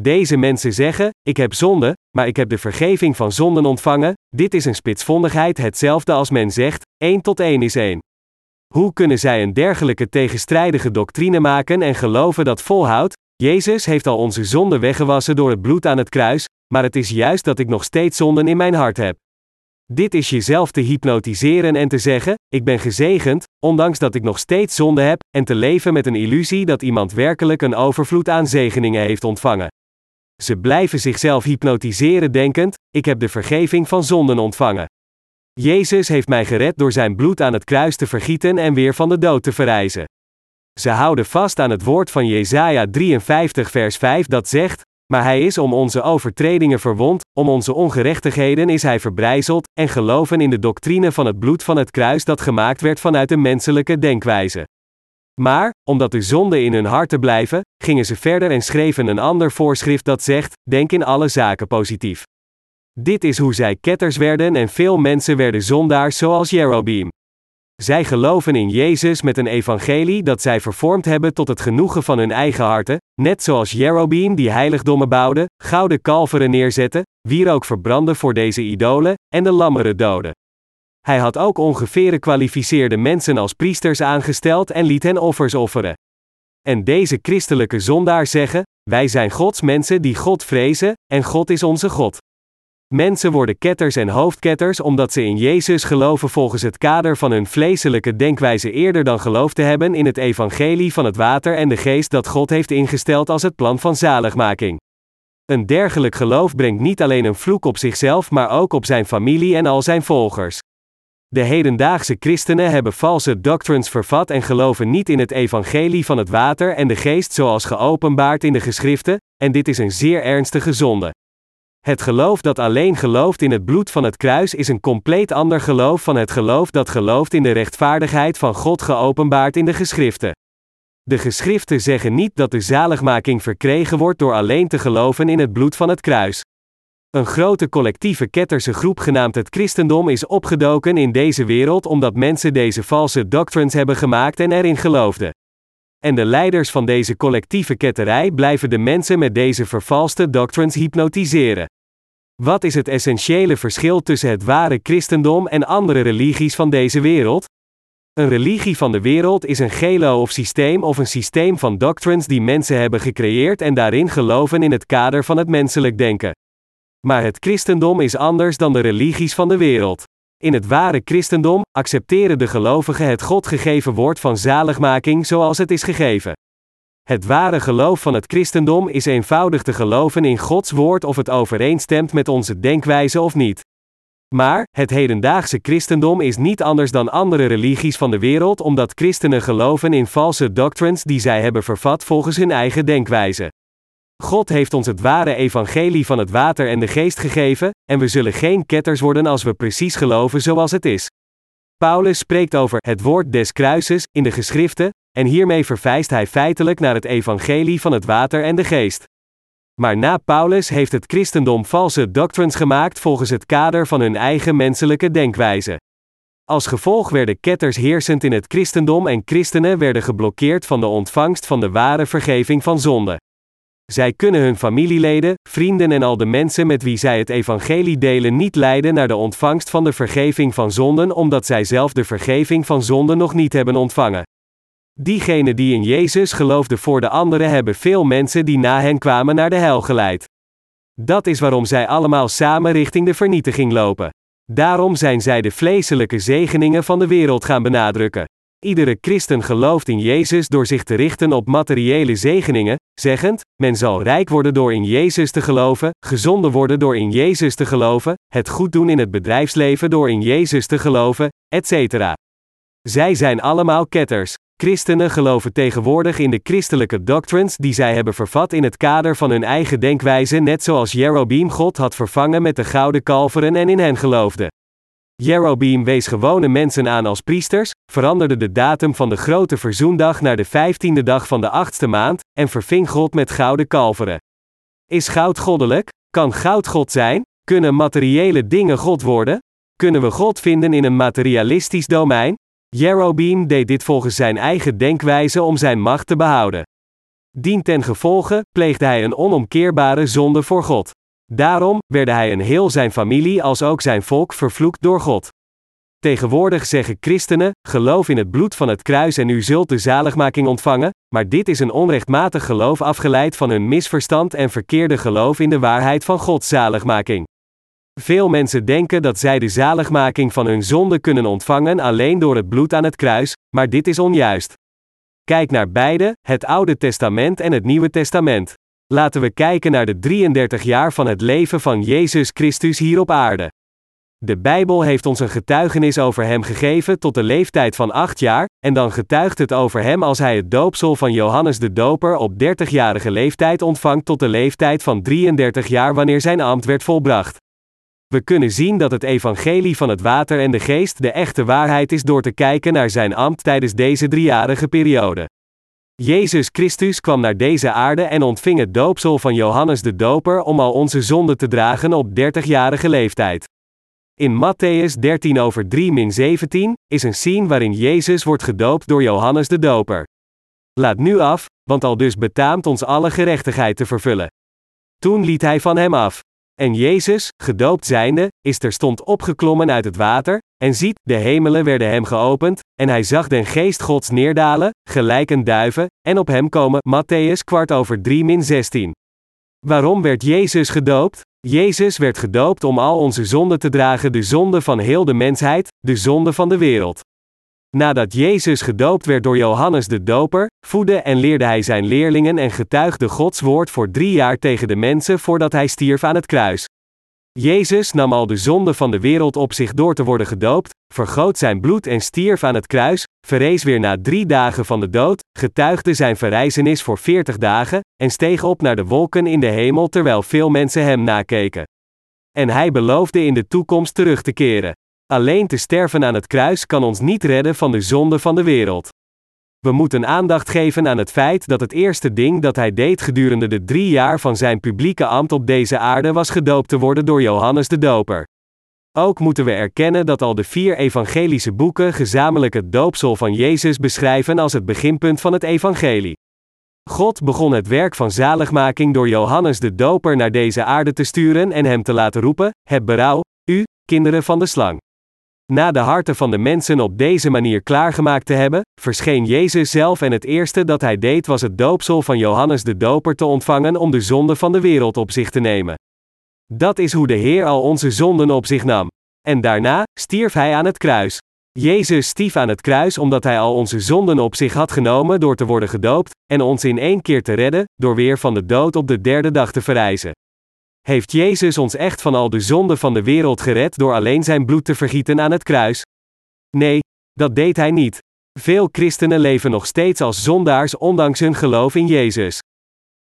Deze mensen zeggen: Ik heb zonde, maar ik heb de vergeving van zonden ontvangen. Dit is een spitsvondigheid hetzelfde als men zegt: 1 tot 1 is 1. Hoe kunnen zij een dergelijke tegenstrijdige doctrine maken en geloven dat volhoudt? Jezus heeft al onze zonden weggewassen door het bloed aan het kruis, maar het is juist dat ik nog steeds zonden in mijn hart heb. Dit is jezelf te hypnotiseren en te zeggen: Ik ben gezegend, ondanks dat ik nog steeds zonde heb, en te leven met een illusie dat iemand werkelijk een overvloed aan zegeningen heeft ontvangen. Ze blijven zichzelf hypnotiseren denkend: Ik heb de vergeving van zonden ontvangen. Jezus heeft mij gered door zijn bloed aan het kruis te vergieten en weer van de dood te verrijzen. Ze houden vast aan het woord van Jesaja 53 vers 5 dat zegt: Maar hij is om onze overtredingen verwond, om onze ongerechtigheden is hij verbrijzeld, en geloven in de doctrine van het bloed van het kruis dat gemaakt werd vanuit een menselijke denkwijze. Maar, omdat de zonde in hun harten blijven, gingen ze verder en schreven een ander voorschrift dat zegt: Denk in alle zaken positief. Dit is hoe zij ketters werden en veel mensen werden zondaars zoals Jerobeam. Zij geloven in Jezus met een evangelie dat zij vervormd hebben tot het genoegen van hun eigen harten, net zoals Jerobeam die heiligdommen bouwde, gouden kalveren neerzette, wierook verbrandde voor deze idolen, en de lammeren doden. Hij had ook ongeveer gekwalificeerde mensen als priesters aangesteld en liet hen offers offeren. En deze christelijke zondaars zeggen: Wij zijn Gods mensen die God vrezen, en God is onze God. Mensen worden ketters en hoofdketters omdat ze in Jezus geloven volgens het kader van hun vleeselijke denkwijze eerder dan geloof te hebben in het evangelie van het water en de geest dat God heeft ingesteld als het plan van zaligmaking. Een dergelijk geloof brengt niet alleen een vloek op zichzelf, maar ook op zijn familie en al zijn volgers. De hedendaagse christenen hebben valse doctrines vervat en geloven niet in het evangelie van het water en de geest zoals geopenbaard in de geschriften, en dit is een zeer ernstige zonde. Het geloof dat alleen gelooft in het bloed van het kruis is een compleet ander geloof van het geloof dat gelooft in de rechtvaardigheid van God geopenbaard in de geschriften. De geschriften zeggen niet dat de zaligmaking verkregen wordt door alleen te geloven in het bloed van het kruis. Een grote collectieve ketterse groep genaamd het christendom is opgedoken in deze wereld omdat mensen deze valse doctrines hebben gemaakt en erin geloofden. En de leiders van deze collectieve ketterij blijven de mensen met deze vervalste doctrines hypnotiseren. Wat is het essentiële verschil tussen het ware christendom en andere religies van deze wereld? Een religie van de wereld is een gelo systeem of een systeem van doctrines die mensen hebben gecreëerd en daarin geloven in het kader van het menselijk denken. Maar het christendom is anders dan de religies van de wereld. In het ware christendom accepteren de gelovigen het God gegeven woord van zaligmaking zoals het is gegeven. Het ware geloof van het christendom is eenvoudig te geloven in Gods woord of het overeenstemt met onze denkwijze of niet. Maar, het hedendaagse christendom is niet anders dan andere religies van de wereld omdat christenen geloven in valse doctrines die zij hebben vervat volgens hun eigen denkwijze. God heeft ons het ware evangelie van het water en de geest gegeven, en we zullen geen ketters worden als we precies geloven zoals het is. Paulus spreekt over het woord des kruises in de geschriften, en hiermee verwijst hij feitelijk naar het evangelie van het water en de geest. Maar na Paulus heeft het christendom valse doctrines gemaakt volgens het kader van hun eigen menselijke denkwijze. Als gevolg werden ketters heersend in het christendom en christenen werden geblokkeerd van de ontvangst van de ware vergeving van zonde. Zij kunnen hun familieleden, vrienden en al de mensen met wie zij het evangelie delen niet leiden naar de ontvangst van de vergeving van zonden omdat zij zelf de vergeving van zonden nog niet hebben ontvangen. Diegenen die in Jezus geloofden voor de anderen hebben veel mensen die na hen kwamen naar de hel geleid. Dat is waarom zij allemaal samen richting de vernietiging lopen. Daarom zijn zij de vleeselijke zegeningen van de wereld gaan benadrukken. Iedere christen gelooft in Jezus door zich te richten op materiële zegeningen, zeggend: men zal rijk worden door in Jezus te geloven, gezonder worden door in Jezus te geloven, het goed doen in het bedrijfsleven door in Jezus te geloven, etc. Zij zijn allemaal ketters. Christenen geloven tegenwoordig in de christelijke doctrines die zij hebben vervat in het kader van hun eigen denkwijze, net zoals Jerobeam God had vervangen met de gouden kalveren en in hen geloofde. Jerobeam wees gewone mensen aan als priesters, veranderde de datum van de grote verzoendag naar de vijftiende dag van de achtste maand, en verving God met gouden kalveren. Is goud goddelijk? Kan goud God zijn? Kunnen materiële dingen God worden? Kunnen we God vinden in een materialistisch domein? Jerobeam deed dit volgens zijn eigen denkwijze om zijn macht te behouden. Dien ten gevolge pleegde hij een onomkeerbare zonde voor God. Daarom werden hij en heel zijn familie als ook zijn volk vervloekt door God. Tegenwoordig zeggen christenen: geloof in het bloed van het kruis en u zult de zaligmaking ontvangen, maar dit is een onrechtmatig geloof afgeleid van hun misverstand en verkeerde geloof in de waarheid van Gods zaligmaking. Veel mensen denken dat zij de zaligmaking van hun zonde kunnen ontvangen alleen door het bloed aan het kruis, maar dit is onjuist. Kijk naar beide, het Oude Testament en het Nieuwe Testament. Laten we kijken naar de 33 jaar van het leven van Jezus Christus hier op aarde. De Bijbel heeft ons een getuigenis over hem gegeven tot de leeftijd van 8 jaar, en dan getuigt het over hem als hij het doopsel van Johannes de Doper op 30-jarige leeftijd ontvangt tot de leeftijd van 33 jaar wanneer zijn ambt werd volbracht. We kunnen zien dat het evangelie van het water en de geest de echte waarheid is door te kijken naar zijn ambt tijdens deze driejarige periode. Jezus Christus kwam naar deze aarde en ontving het doopsel van Johannes de Doper om al onze zonden te dragen op 30-jarige leeftijd. In Matthäus 13 over 3 min 17 is een scene waarin Jezus wordt gedoopt door Johannes de Doper. Laat nu af, want al dus betaamt ons alle gerechtigheid te vervullen. Toen liet hij van hem af. En Jezus, gedoopt zijnde, is terstond opgeklommen uit het water, en ziet, de hemelen werden hem geopend, en hij zag den geest Gods neerdalen, gelijk een duiven, en op hem komen, Matthäus kwart over 3 min 16. Waarom werd Jezus gedoopt? Jezus werd gedoopt om al onze zonden te dragen, de zonde van heel de mensheid, de zonde van de wereld. Nadat Jezus gedoopt werd door Johannes de Doper, voedde en leerde hij zijn leerlingen en getuigde Gods woord voor drie jaar tegen de mensen voordat hij stierf aan het kruis. Jezus nam al de zonde van de wereld op zich door te worden gedoopt, vergoot zijn bloed en stierf aan het kruis, verrees weer na drie dagen van de dood, getuigde zijn verrijzenis voor veertig dagen, en steeg op naar de wolken in de hemel terwijl veel mensen hem nakeken. En hij beloofde in de toekomst terug te keren. Alleen te sterven aan het kruis kan ons niet redden van de zonde van de wereld. We moeten aandacht geven aan het feit dat het eerste ding dat hij deed gedurende de drie jaar van zijn publieke ambt op deze aarde was gedoopt te worden door Johannes de Doper. Ook moeten we erkennen dat al de vier evangelische boeken gezamenlijk het doopsel van Jezus beschrijven als het beginpunt van het evangelie. God begon het werk van zaligmaking door Johannes de Doper naar deze aarde te sturen en hem te laten roepen: Heb berouw, u, kinderen van de slang. Na de harten van de mensen op deze manier klaargemaakt te hebben, verscheen Jezus zelf en het eerste dat hij deed was het doopsel van Johannes de Doper te ontvangen om de zonde van de wereld op zich te nemen. Dat is hoe de Heer al onze zonden op zich nam. En daarna stierf hij aan het kruis. Jezus stief aan het kruis omdat hij al onze zonden op zich had genomen door te worden gedoopt, en ons in één keer te redden, door weer van de dood op de derde dag te verrijzen. Heeft Jezus ons echt van al de zonden van de wereld gered door alleen zijn bloed te vergieten aan het kruis? Nee, dat deed hij niet. Veel christenen leven nog steeds als zondaars ondanks hun geloof in Jezus.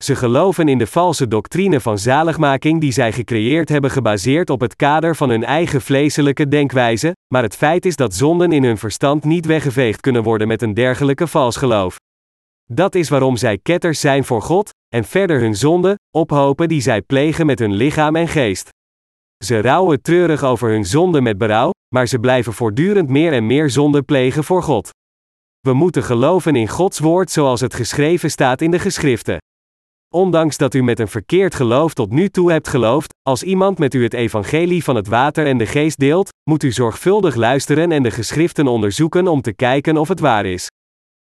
Ze geloven in de valse doctrine van zaligmaking die zij gecreëerd hebben gebaseerd op het kader van hun eigen vleeselijke denkwijze, maar het feit is dat zonden in hun verstand niet weggeveegd kunnen worden met een dergelijke vals geloof. Dat is waarom zij ketters zijn voor God, en verder hun zonden, ophopen die zij plegen met hun lichaam en geest. Ze rouwen treurig over hun zonde met berouw, maar ze blijven voortdurend meer en meer zonde plegen voor God. We moeten geloven in Gods woord zoals het geschreven staat in de geschriften. Ondanks dat u met een verkeerd geloof tot nu toe hebt geloofd, als iemand met u het evangelie van het water en de geest deelt, moet u zorgvuldig luisteren en de geschriften onderzoeken om te kijken of het waar is.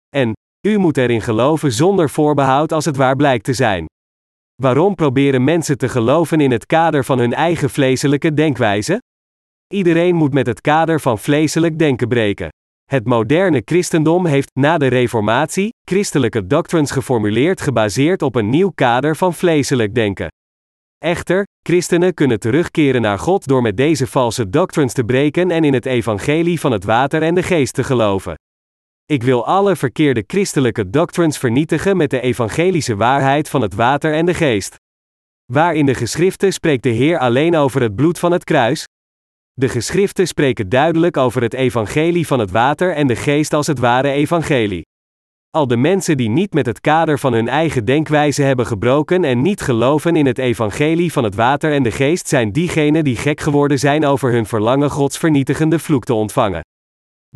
En, u moet erin geloven zonder voorbehoud als het waar blijkt te zijn. Waarom proberen mensen te geloven in het kader van hun eigen vleeselijke denkwijze? Iedereen moet met het kader van vleeselijk denken breken. Het moderne christendom heeft, na de Reformatie, christelijke doctrines geformuleerd gebaseerd op een nieuw kader van vleeselijk denken. Echter, christenen kunnen terugkeren naar God door met deze valse doctrines te breken en in het evangelie van het water en de geest te geloven. Ik wil alle verkeerde christelijke doctrines vernietigen met de evangelische waarheid van het water en de geest. Waar in de geschriften spreekt de Heer alleen over het bloed van het kruis? De geschriften spreken duidelijk over het evangelie van het water en de geest als het ware evangelie. Al de mensen die niet met het kader van hun eigen denkwijze hebben gebroken en niet geloven in het evangelie van het water en de geest zijn diegenen die gek geworden zijn over hun verlangen Gods vernietigende vloek te ontvangen.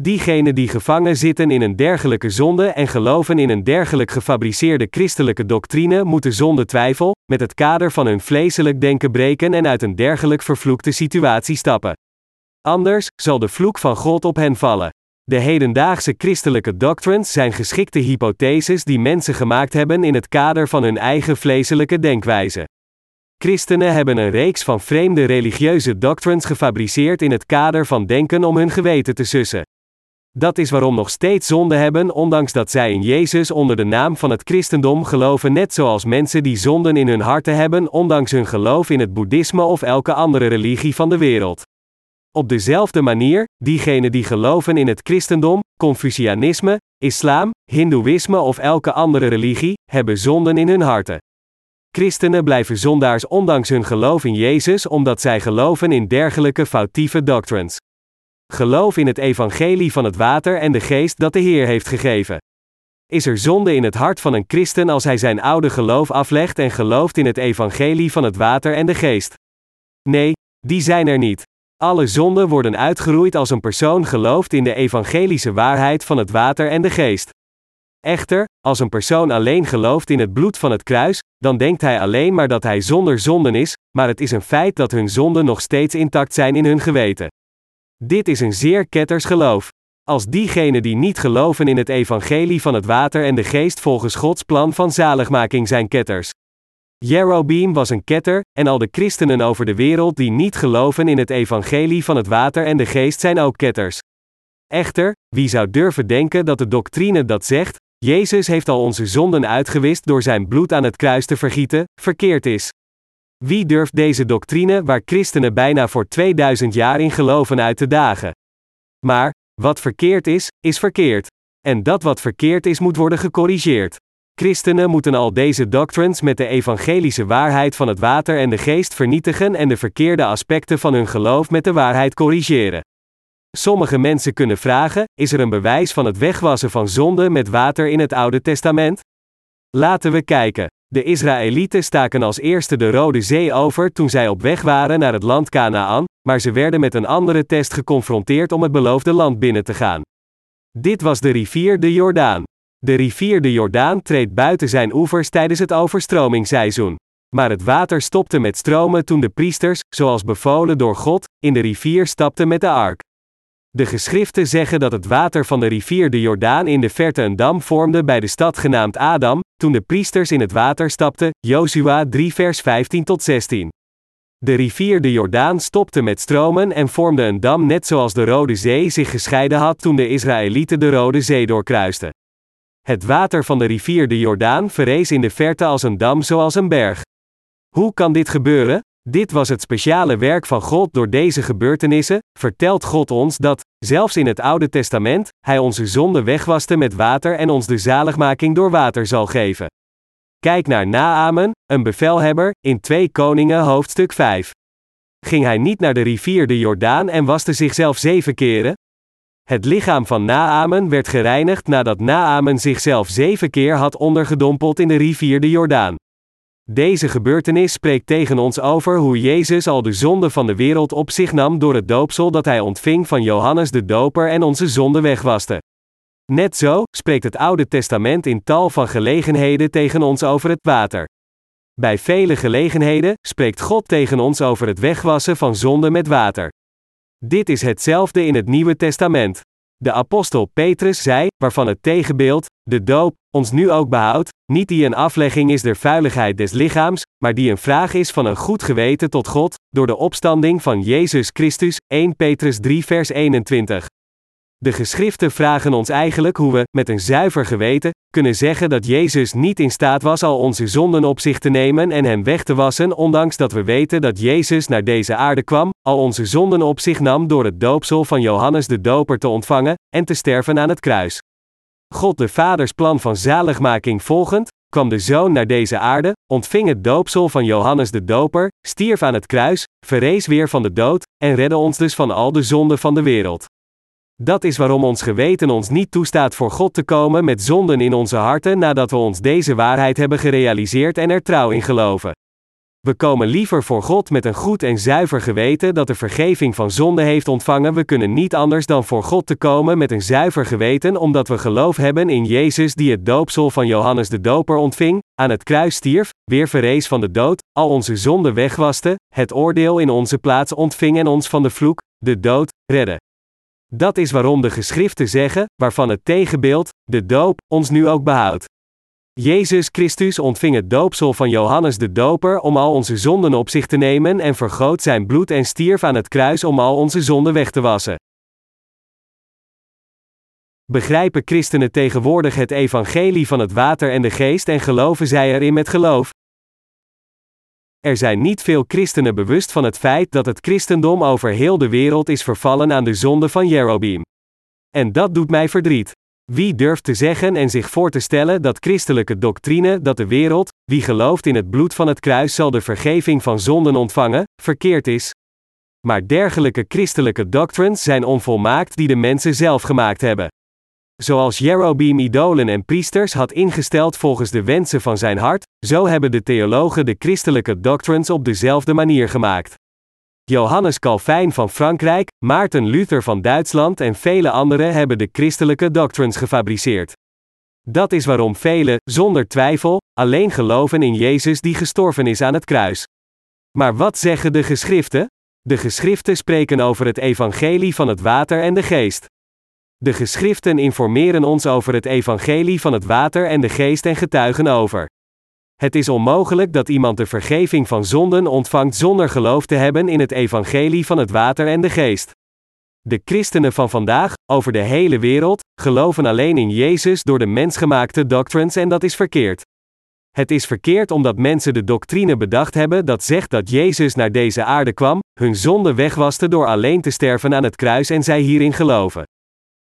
Diegenen die gevangen zitten in een dergelijke zonde en geloven in een dergelijk gefabriceerde christelijke doctrine moeten zonder twijfel, met het kader van hun vleeselijk denken breken en uit een dergelijk vervloekte situatie stappen. Anders zal de vloek van God op hen vallen. De hedendaagse christelijke doctrines zijn geschikte hypotheses die mensen gemaakt hebben in het kader van hun eigen vleeselijke denkwijze. Christenen hebben een reeks van vreemde religieuze doctrines gefabriceerd in het kader van denken om hun geweten te sussen. Dat is waarom nog steeds zonde hebben, ondanks dat zij in Jezus onder de naam van het christendom geloven, net zoals mensen die zonden in hun harten hebben, ondanks hun geloof in het boeddhisme of elke andere religie van de wereld. Op dezelfde manier, diegenen die geloven in het christendom, Confucianisme, islam, hindoeïsme of elke andere religie, hebben zonden in hun harten. Christenen blijven zondaars ondanks hun geloof in Jezus omdat zij geloven in dergelijke foutieve doctrines. Geloof in het evangelie van het water en de geest dat de Heer heeft gegeven. Is er zonde in het hart van een christen als hij zijn oude geloof aflegt en gelooft in het evangelie van het water en de geest? Nee, die zijn er niet. Alle zonden worden uitgeroeid als een persoon gelooft in de evangelische waarheid van het water en de geest. Echter, als een persoon alleen gelooft in het bloed van het kruis, dan denkt hij alleen maar dat hij zonder zonden is, maar het is een feit dat hun zonden nog steeds intact zijn in hun geweten. Dit is een zeer ketters geloof. Als diegenen die niet geloven in het evangelie van het water en de geest volgens Gods plan van zaligmaking zijn ketters. Jerobeam was een ketter, en al de christenen over de wereld die niet geloven in het evangelie van het water en de geest zijn ook ketters. Echter, wie zou durven denken dat de doctrine dat zegt, Jezus heeft al onze zonden uitgewist door zijn bloed aan het kruis te vergieten, verkeerd is? Wie durft deze doctrine waar christenen bijna voor 2000 jaar in geloven uit te dagen? Maar, wat verkeerd is, is verkeerd. En dat wat verkeerd is moet worden gecorrigeerd. Christenen moeten al deze doctrines met de evangelische waarheid van het water en de geest vernietigen en de verkeerde aspecten van hun geloof met de waarheid corrigeren. Sommige mensen kunnen vragen: is er een bewijs van het wegwassen van zonde met water in het Oude Testament? Laten we kijken. De Israëlieten staken als eerste de Rode Zee over toen zij op weg waren naar het land Canaan, maar ze werden met een andere test geconfronteerd om het beloofde land binnen te gaan. Dit was de rivier de Jordaan. De rivier de Jordaan treedt buiten zijn oevers tijdens het overstromingsseizoen. Maar het water stopte met stromen toen de priesters, zoals bevolen door God, in de rivier stapten met de ark. De geschriften zeggen dat het water van de rivier de Jordaan in de verte een dam vormde bij de stad genaamd Adam, toen de priesters in het water stapten, Jozua 3 vers 15 tot 16. De rivier de Jordaan stopte met stromen en vormde een dam net zoals de Rode Zee zich gescheiden had toen de Israëlieten de Rode Zee doorkruisten. Het water van de rivier de Jordaan verrees in de verte als een dam zoals een berg. Hoe kan dit gebeuren? Dit was het speciale werk van God door deze gebeurtenissen, vertelt God ons dat, zelfs in het Oude Testament, Hij onze zonde wegwaste met water en ons de zaligmaking door water zal geven. Kijk naar Naamen, een bevelhebber, in 2 Koningen hoofdstuk 5. Ging hij niet naar de rivier de Jordaan en waste zichzelf zeven keren? Het lichaam van Naamen werd gereinigd nadat Naamen zichzelf zeven keer had ondergedompeld in de rivier de Jordaan. Deze gebeurtenis spreekt tegen ons over hoe Jezus al de zonde van de wereld op zich nam door het doopsel dat hij ontving van Johannes de Doper en onze zonde wegwaste. Net zo spreekt het Oude Testament in tal van gelegenheden tegen ons over het water. Bij vele gelegenheden spreekt God tegen ons over het wegwassen van zonde met water. Dit is hetzelfde in het Nieuwe Testament. De apostel Petrus zei, waarvan het tegenbeeld, de doop, ons nu ook behoudt, niet die een aflegging is der vuiligheid des lichaams, maar die een vraag is van een goed geweten tot God, door de opstanding van Jezus Christus, 1 Petrus 3 vers 21. De geschriften vragen ons eigenlijk hoe we, met een zuiver geweten, kunnen zeggen dat Jezus niet in staat was al onze zonden op zich te nemen en hen weg te wassen, ondanks dat we weten dat Jezus naar deze aarde kwam, al onze zonden op zich nam door het doopsel van Johannes de Doper te ontvangen en te sterven aan het kruis. God de Vaders plan van zaligmaking volgend, kwam de Zoon naar deze aarde, ontving het doopsel van Johannes de Doper, stierf aan het kruis, verrees weer van de dood, en redde ons dus van al de zonden van de wereld. Dat is waarom ons geweten ons niet toestaat voor God te komen met zonden in onze harten nadat we ons deze waarheid hebben gerealiseerd en er trouw in geloven. We komen liever voor God met een goed en zuiver geweten dat de vergeving van zonde heeft ontvangen. We kunnen niet anders dan voor God te komen met een zuiver geweten omdat we geloof hebben in Jezus die het doopsel van Johannes de Doper ontving, aan het kruis stierf, weer verrees van de dood, al onze zonden wegwaste, het oordeel in onze plaats ontving en ons van de vloek, de dood, redde. Dat is waarom de geschriften zeggen, waarvan het tegenbeeld, de doop, ons nu ook behoudt. Jezus Christus ontving het doopsel van Johannes de Doper om al onze zonden op zich te nemen en vergoot zijn bloed en stierf aan het kruis om al onze zonden weg te wassen. Begrijpen christenen tegenwoordig het evangelie van het water en de geest en geloven zij erin met geloof? Er zijn niet veel christenen bewust van het feit dat het christendom over heel de wereld is vervallen aan de zonde van Jerobeam. En dat doet mij verdriet. Wie durft te zeggen en zich voor te stellen dat christelijke doctrine dat de wereld, wie gelooft in het bloed van het kruis zal de vergeving van zonden ontvangen, verkeerd is? Maar dergelijke christelijke doctrines zijn onvolmaakt die de mensen zelf gemaakt hebben. Zoals Jerobeam idolen en priesters had ingesteld volgens de wensen van zijn hart, zo hebben de theologen de christelijke doctrines op dezelfde manier gemaakt. Johannes Calvijn van Frankrijk, Maarten Luther van Duitsland en vele anderen hebben de christelijke doctrines gefabriceerd. Dat is waarom velen, zonder twijfel, alleen geloven in Jezus die gestorven is aan het kruis. Maar wat zeggen de geschriften? De geschriften spreken over het evangelie van het water en de geest. De geschriften informeren ons over het evangelie van het water en de geest en getuigen over. Het is onmogelijk dat iemand de vergeving van zonden ontvangt zonder geloof te hebben in het evangelie van het water en de geest. De christenen van vandaag, over de hele wereld, geloven alleen in Jezus door de mensgemaakte doctrines en dat is verkeerd. Het is verkeerd omdat mensen de doctrine bedacht hebben dat zegt dat Jezus naar deze aarde kwam, hun zonde wegwaste door alleen te sterven aan het kruis en zij hierin geloven.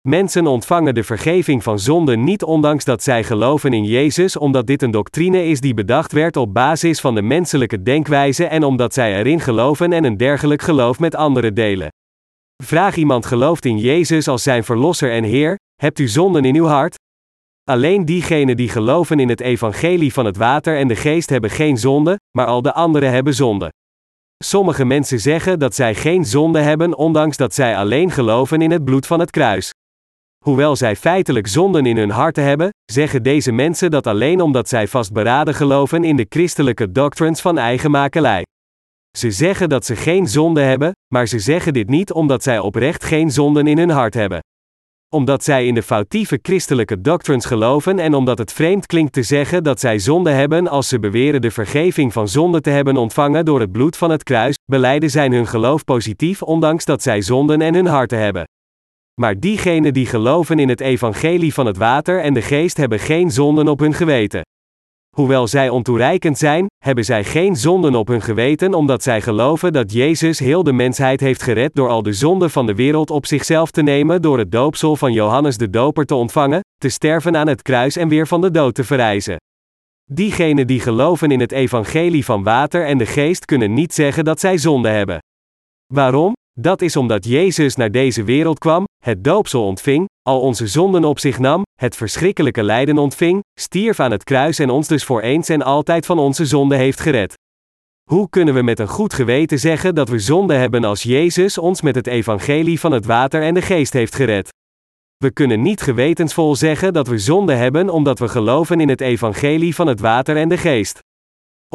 Mensen ontvangen de vergeving van zonden niet ondanks dat zij geloven in Jezus, omdat dit een doctrine is die bedacht werd op basis van de menselijke denkwijze en omdat zij erin geloven en een dergelijk geloof met anderen delen. Vraag iemand gelooft in Jezus als zijn verlosser en Heer, hebt u zonden in uw hart? Alleen diegenen die geloven in het evangelie van het water en de geest hebben geen zonde, maar al de anderen hebben zonde. Sommige mensen zeggen dat zij geen zonde hebben ondanks dat zij alleen geloven in het bloed van het kruis. Hoewel zij feitelijk zonden in hun harten hebben, zeggen deze mensen dat alleen omdat zij vastberaden geloven in de christelijke doctrines van eigen makelij. Ze zeggen dat ze geen zonde hebben, maar ze zeggen dit niet omdat zij oprecht geen zonden in hun hart hebben. Omdat zij in de foutieve christelijke doctrines geloven en omdat het vreemd klinkt te zeggen dat zij zonde hebben als ze beweren de vergeving van zonde te hebben ontvangen door het bloed van het kruis, beleiden zij hun geloof positief ondanks dat zij zonden en hun harten hebben. Maar diegenen die geloven in het evangelie van het water en de geest hebben geen zonden op hun geweten. Hoewel zij ontoereikend zijn, hebben zij geen zonden op hun geweten omdat zij geloven dat Jezus heel de mensheid heeft gered door al de zonden van de wereld op zichzelf te nemen door het doopsel van Johannes de Doper te ontvangen, te sterven aan het kruis en weer van de dood te verrijzen. Diegenen die geloven in het evangelie van water en de geest kunnen niet zeggen dat zij zonde hebben. Waarom? Dat is omdat Jezus naar deze wereld kwam, het doopsel ontving, al onze zonden op zich nam, het verschrikkelijke lijden ontving, stierf aan het kruis en ons dus voor eens en altijd van onze zonde heeft gered. Hoe kunnen we met een goed geweten zeggen dat we zonde hebben als Jezus ons met het evangelie van het water en de geest heeft gered? We kunnen niet gewetensvol zeggen dat we zonde hebben omdat we geloven in het evangelie van het water en de geest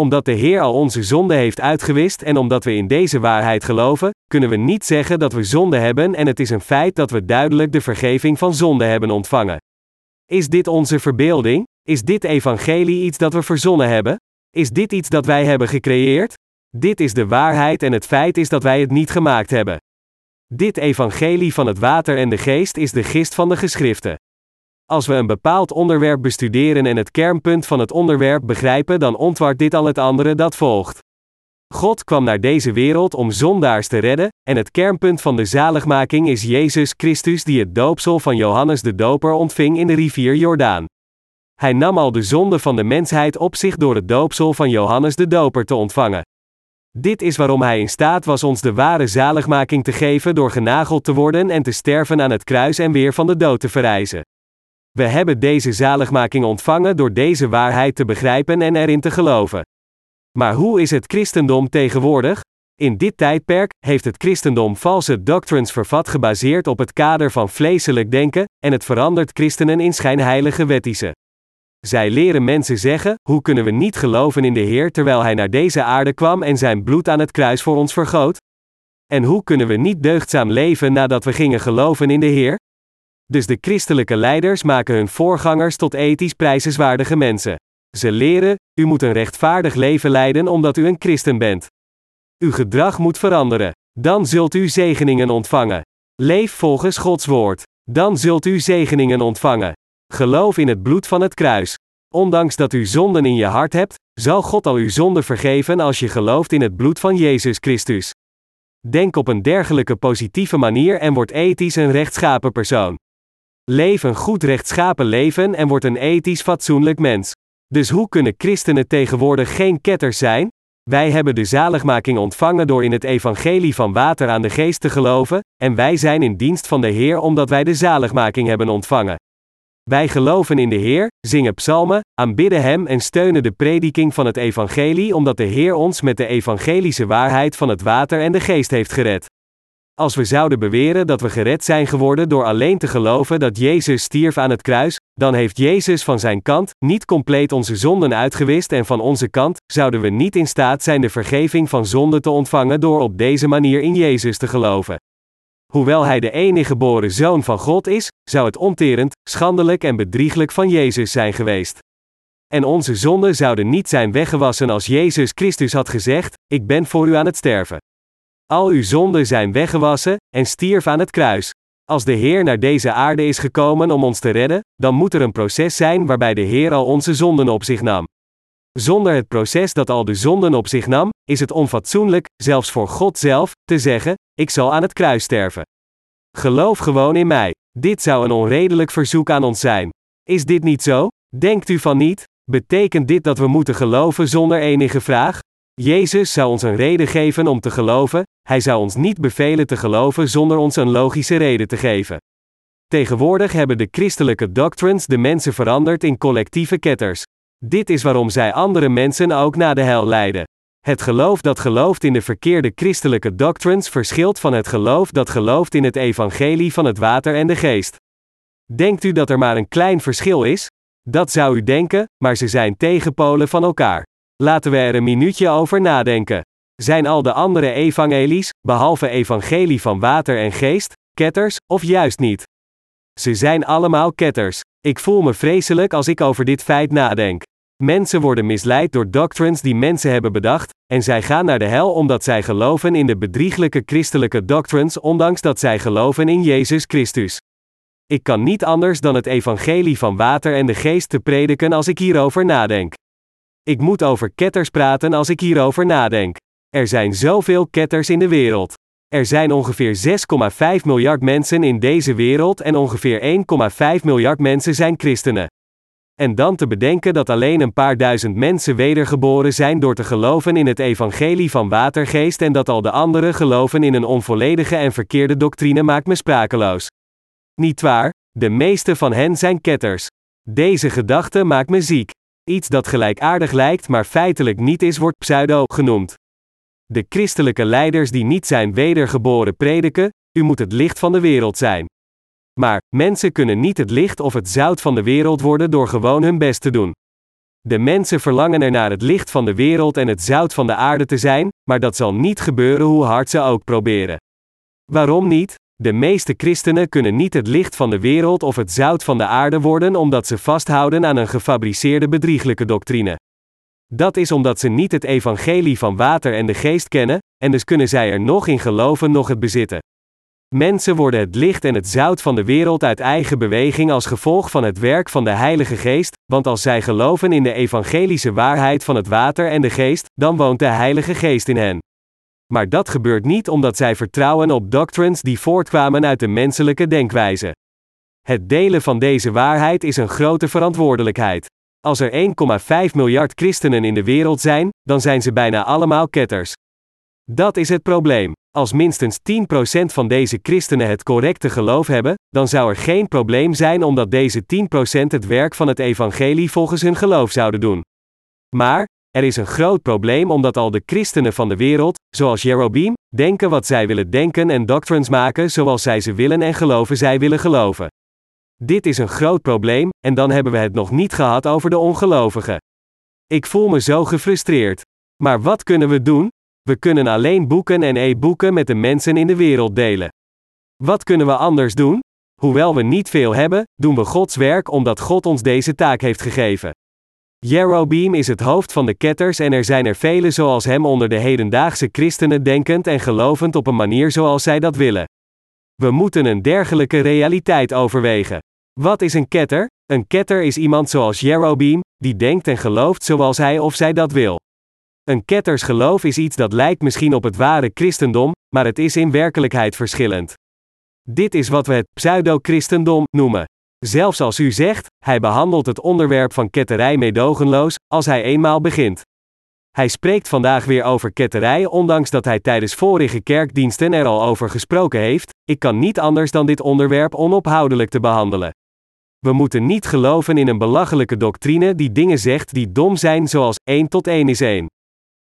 omdat de Heer al onze zonde heeft uitgewist en omdat we in deze waarheid geloven, kunnen we niet zeggen dat we zonde hebben en het is een feit dat we duidelijk de vergeving van zonde hebben ontvangen. Is dit onze verbeelding? Is dit evangelie iets dat we verzonnen hebben? Is dit iets dat wij hebben gecreëerd? Dit is de waarheid en het feit is dat wij het niet gemaakt hebben. Dit evangelie van het water en de geest is de gist van de geschriften. Als we een bepaald onderwerp bestuderen en het kernpunt van het onderwerp begrijpen, dan ontwart dit al het andere dat volgt. God kwam naar deze wereld om zondaars te redden, en het kernpunt van de zaligmaking is Jezus Christus die het doopsel van Johannes de Doper ontving in de rivier Jordaan. Hij nam al de zonde van de mensheid op zich door het doopsel van Johannes de Doper te ontvangen. Dit is waarom hij in staat was ons de ware zaligmaking te geven door genageld te worden en te sterven aan het kruis en weer van de dood te verrijzen. We hebben deze zaligmaking ontvangen door deze waarheid te begrijpen en erin te geloven. Maar hoe is het christendom tegenwoordig? In dit tijdperk heeft het christendom valse doctrines vervat gebaseerd op het kader van vleeselijk denken, en het verandert christenen in schijnheilige wettische. Zij leren mensen zeggen: hoe kunnen we niet geloven in de Heer terwijl Hij naar deze aarde kwam en zijn bloed aan het kruis voor ons vergoot? En hoe kunnen we niet deugdzaam leven nadat we gingen geloven in de Heer? Dus de christelijke leiders maken hun voorgangers tot ethisch prijzenswaardige mensen. Ze leren: u moet een rechtvaardig leven leiden omdat u een christen bent. Uw gedrag moet veranderen. Dan zult u zegeningen ontvangen. Leef volgens Gods woord. Dan zult u zegeningen ontvangen. Geloof in het bloed van het kruis. Ondanks dat u zonden in je hart hebt, zal God al uw zonden vergeven als je gelooft in het bloed van Jezus Christus. Denk op een dergelijke positieve manier en word ethisch een rechtschapen persoon. Leef een goed rechtschapen leven en word een ethisch fatsoenlijk mens. Dus hoe kunnen christenen tegenwoordig geen ketters zijn? Wij hebben de zaligmaking ontvangen door in het evangelie van water aan de geest te geloven, en wij zijn in dienst van de Heer omdat wij de zaligmaking hebben ontvangen. Wij geloven in de Heer, zingen psalmen, aanbidden Hem en steunen de prediking van het evangelie omdat de Heer ons met de evangelische waarheid van het water en de geest heeft gered. Als we zouden beweren dat we gered zijn geworden door alleen te geloven dat Jezus stierf aan het kruis, dan heeft Jezus van zijn kant niet compleet onze zonden uitgewist en van onze kant zouden we niet in staat zijn de vergeving van zonden te ontvangen door op deze manier in Jezus te geloven. Hoewel hij de enige geboren zoon van God is, zou het onterend, schandelijk en bedrieglijk van Jezus zijn geweest. En onze zonden zouden niet zijn weggewassen als Jezus Christus had gezegd: Ik ben voor u aan het sterven. Al uw zonden zijn weggewassen, en stierf aan het kruis. Als de Heer naar deze aarde is gekomen om ons te redden, dan moet er een proces zijn waarbij de Heer al onze zonden op zich nam. Zonder het proces dat al de zonden op zich nam, is het onfatsoenlijk, zelfs voor God zelf, te zeggen: Ik zal aan het kruis sterven. Geloof gewoon in mij. Dit zou een onredelijk verzoek aan ons zijn. Is dit niet zo? Denkt u van niet? Betekent dit dat we moeten geloven zonder enige vraag? Jezus zou ons een reden geven om te geloven, hij zou ons niet bevelen te geloven zonder ons een logische reden te geven. Tegenwoordig hebben de christelijke doctrines de mensen veranderd in collectieve ketters. Dit is waarom zij andere mensen ook naar de hel leiden. Het geloof dat gelooft in de verkeerde christelijke doctrines verschilt van het geloof dat gelooft in het evangelie van het water en de geest. Denkt u dat er maar een klein verschil is? Dat zou u denken, maar ze zijn tegenpolen van elkaar. Laten we er een minuutje over nadenken. Zijn al de andere evangelies, behalve evangelie van water en geest, ketters, of juist niet? Ze zijn allemaal ketters. Ik voel me vreselijk als ik over dit feit nadenk. Mensen worden misleid door doctrines die mensen hebben bedacht, en zij gaan naar de hel omdat zij geloven in de bedrieglijke christelijke doctrines, ondanks dat zij geloven in Jezus Christus. Ik kan niet anders dan het evangelie van water en de geest te prediken als ik hierover nadenk. Ik moet over ketters praten als ik hierover nadenk. Er zijn zoveel ketters in de wereld. Er zijn ongeveer 6,5 miljard mensen in deze wereld en ongeveer 1,5 miljard mensen zijn christenen. En dan te bedenken dat alleen een paar duizend mensen wedergeboren zijn door te geloven in het evangelie van watergeest en dat al de anderen geloven in een onvolledige en verkeerde doctrine maakt me sprakeloos. Niet waar? De meeste van hen zijn ketters. Deze gedachte maakt me ziek. Iets dat gelijkaardig lijkt maar feitelijk niet is, wordt pseudo genoemd. De christelijke leiders die niet zijn wedergeboren prediken, u moet het licht van de wereld zijn. Maar, mensen kunnen niet het licht of het zout van de wereld worden door gewoon hun best te doen. De mensen verlangen er naar het licht van de wereld en het zout van de aarde te zijn, maar dat zal niet gebeuren hoe hard ze ook proberen. Waarom niet? De meeste christenen kunnen niet het licht van de wereld of het zout van de aarde worden omdat ze vasthouden aan een gefabriceerde bedrieglijke doctrine. Dat is omdat ze niet het evangelie van water en de geest kennen, en dus kunnen zij er nog in geloven nog het bezitten. Mensen worden het licht en het zout van de wereld uit eigen beweging als gevolg van het werk van de Heilige Geest, want als zij geloven in de evangelische waarheid van het water en de geest, dan woont de Heilige Geest in hen. Maar dat gebeurt niet omdat zij vertrouwen op doctrines die voortkwamen uit de menselijke denkwijze. Het delen van deze waarheid is een grote verantwoordelijkheid. Als er 1,5 miljard christenen in de wereld zijn, dan zijn ze bijna allemaal ketters. Dat is het probleem. Als minstens 10% van deze christenen het correcte geloof hebben, dan zou er geen probleem zijn omdat deze 10% het werk van het evangelie volgens hun geloof zouden doen. Maar, er is een groot probleem omdat al de christenen van de wereld, zoals Jerobeam, denken wat zij willen denken en doctrines maken zoals zij ze willen en geloven zij willen geloven. Dit is een groot probleem, en dan hebben we het nog niet gehad over de ongelovigen. Ik voel me zo gefrustreerd. Maar wat kunnen we doen? We kunnen alleen boeken en e-boeken met de mensen in de wereld delen. Wat kunnen we anders doen? Hoewel we niet veel hebben, doen we Gods werk omdat God ons deze taak heeft gegeven. Jerobeam is het hoofd van de ketters en er zijn er vele zoals hem onder de hedendaagse christenen denkend en gelovend op een manier zoals zij dat willen. We moeten een dergelijke realiteit overwegen. Wat is een ketter? Een ketter is iemand zoals Jerobeam, die denkt en gelooft zoals hij of zij dat wil. Een ketters geloof is iets dat lijkt misschien op het ware christendom, maar het is in werkelijkheid verschillend. Dit is wat we het pseudo-christendom noemen. Zelfs als u zegt, hij behandelt het onderwerp van ketterij meedogenloos, als hij eenmaal begint. Hij spreekt vandaag weer over ketterij, ondanks dat hij tijdens vorige kerkdiensten er al over gesproken heeft. Ik kan niet anders dan dit onderwerp onophoudelijk te behandelen. We moeten niet geloven in een belachelijke doctrine die dingen zegt die dom zijn, zoals 1 tot 1 is 1.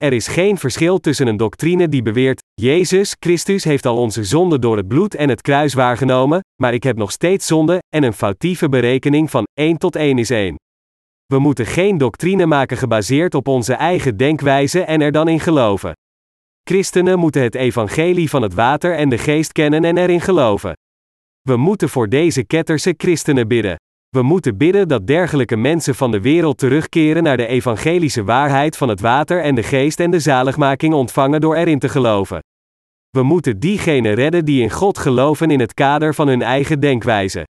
Er is geen verschil tussen een doctrine die beweert: Jezus Christus heeft al onze zonde door het bloed en het kruis waargenomen, maar ik heb nog steeds zonde, en een foutieve berekening van 1 tot 1 is 1. We moeten geen doctrine maken gebaseerd op onze eigen denkwijze en er dan in geloven. Christenen moeten het evangelie van het water en de geest kennen en erin geloven. We moeten voor deze ketterse christenen bidden. We moeten bidden dat dergelijke mensen van de wereld terugkeren naar de evangelische waarheid van het water en de geest en de zaligmaking ontvangen door erin te geloven. We moeten diegenen redden die in God geloven in het kader van hun eigen denkwijze.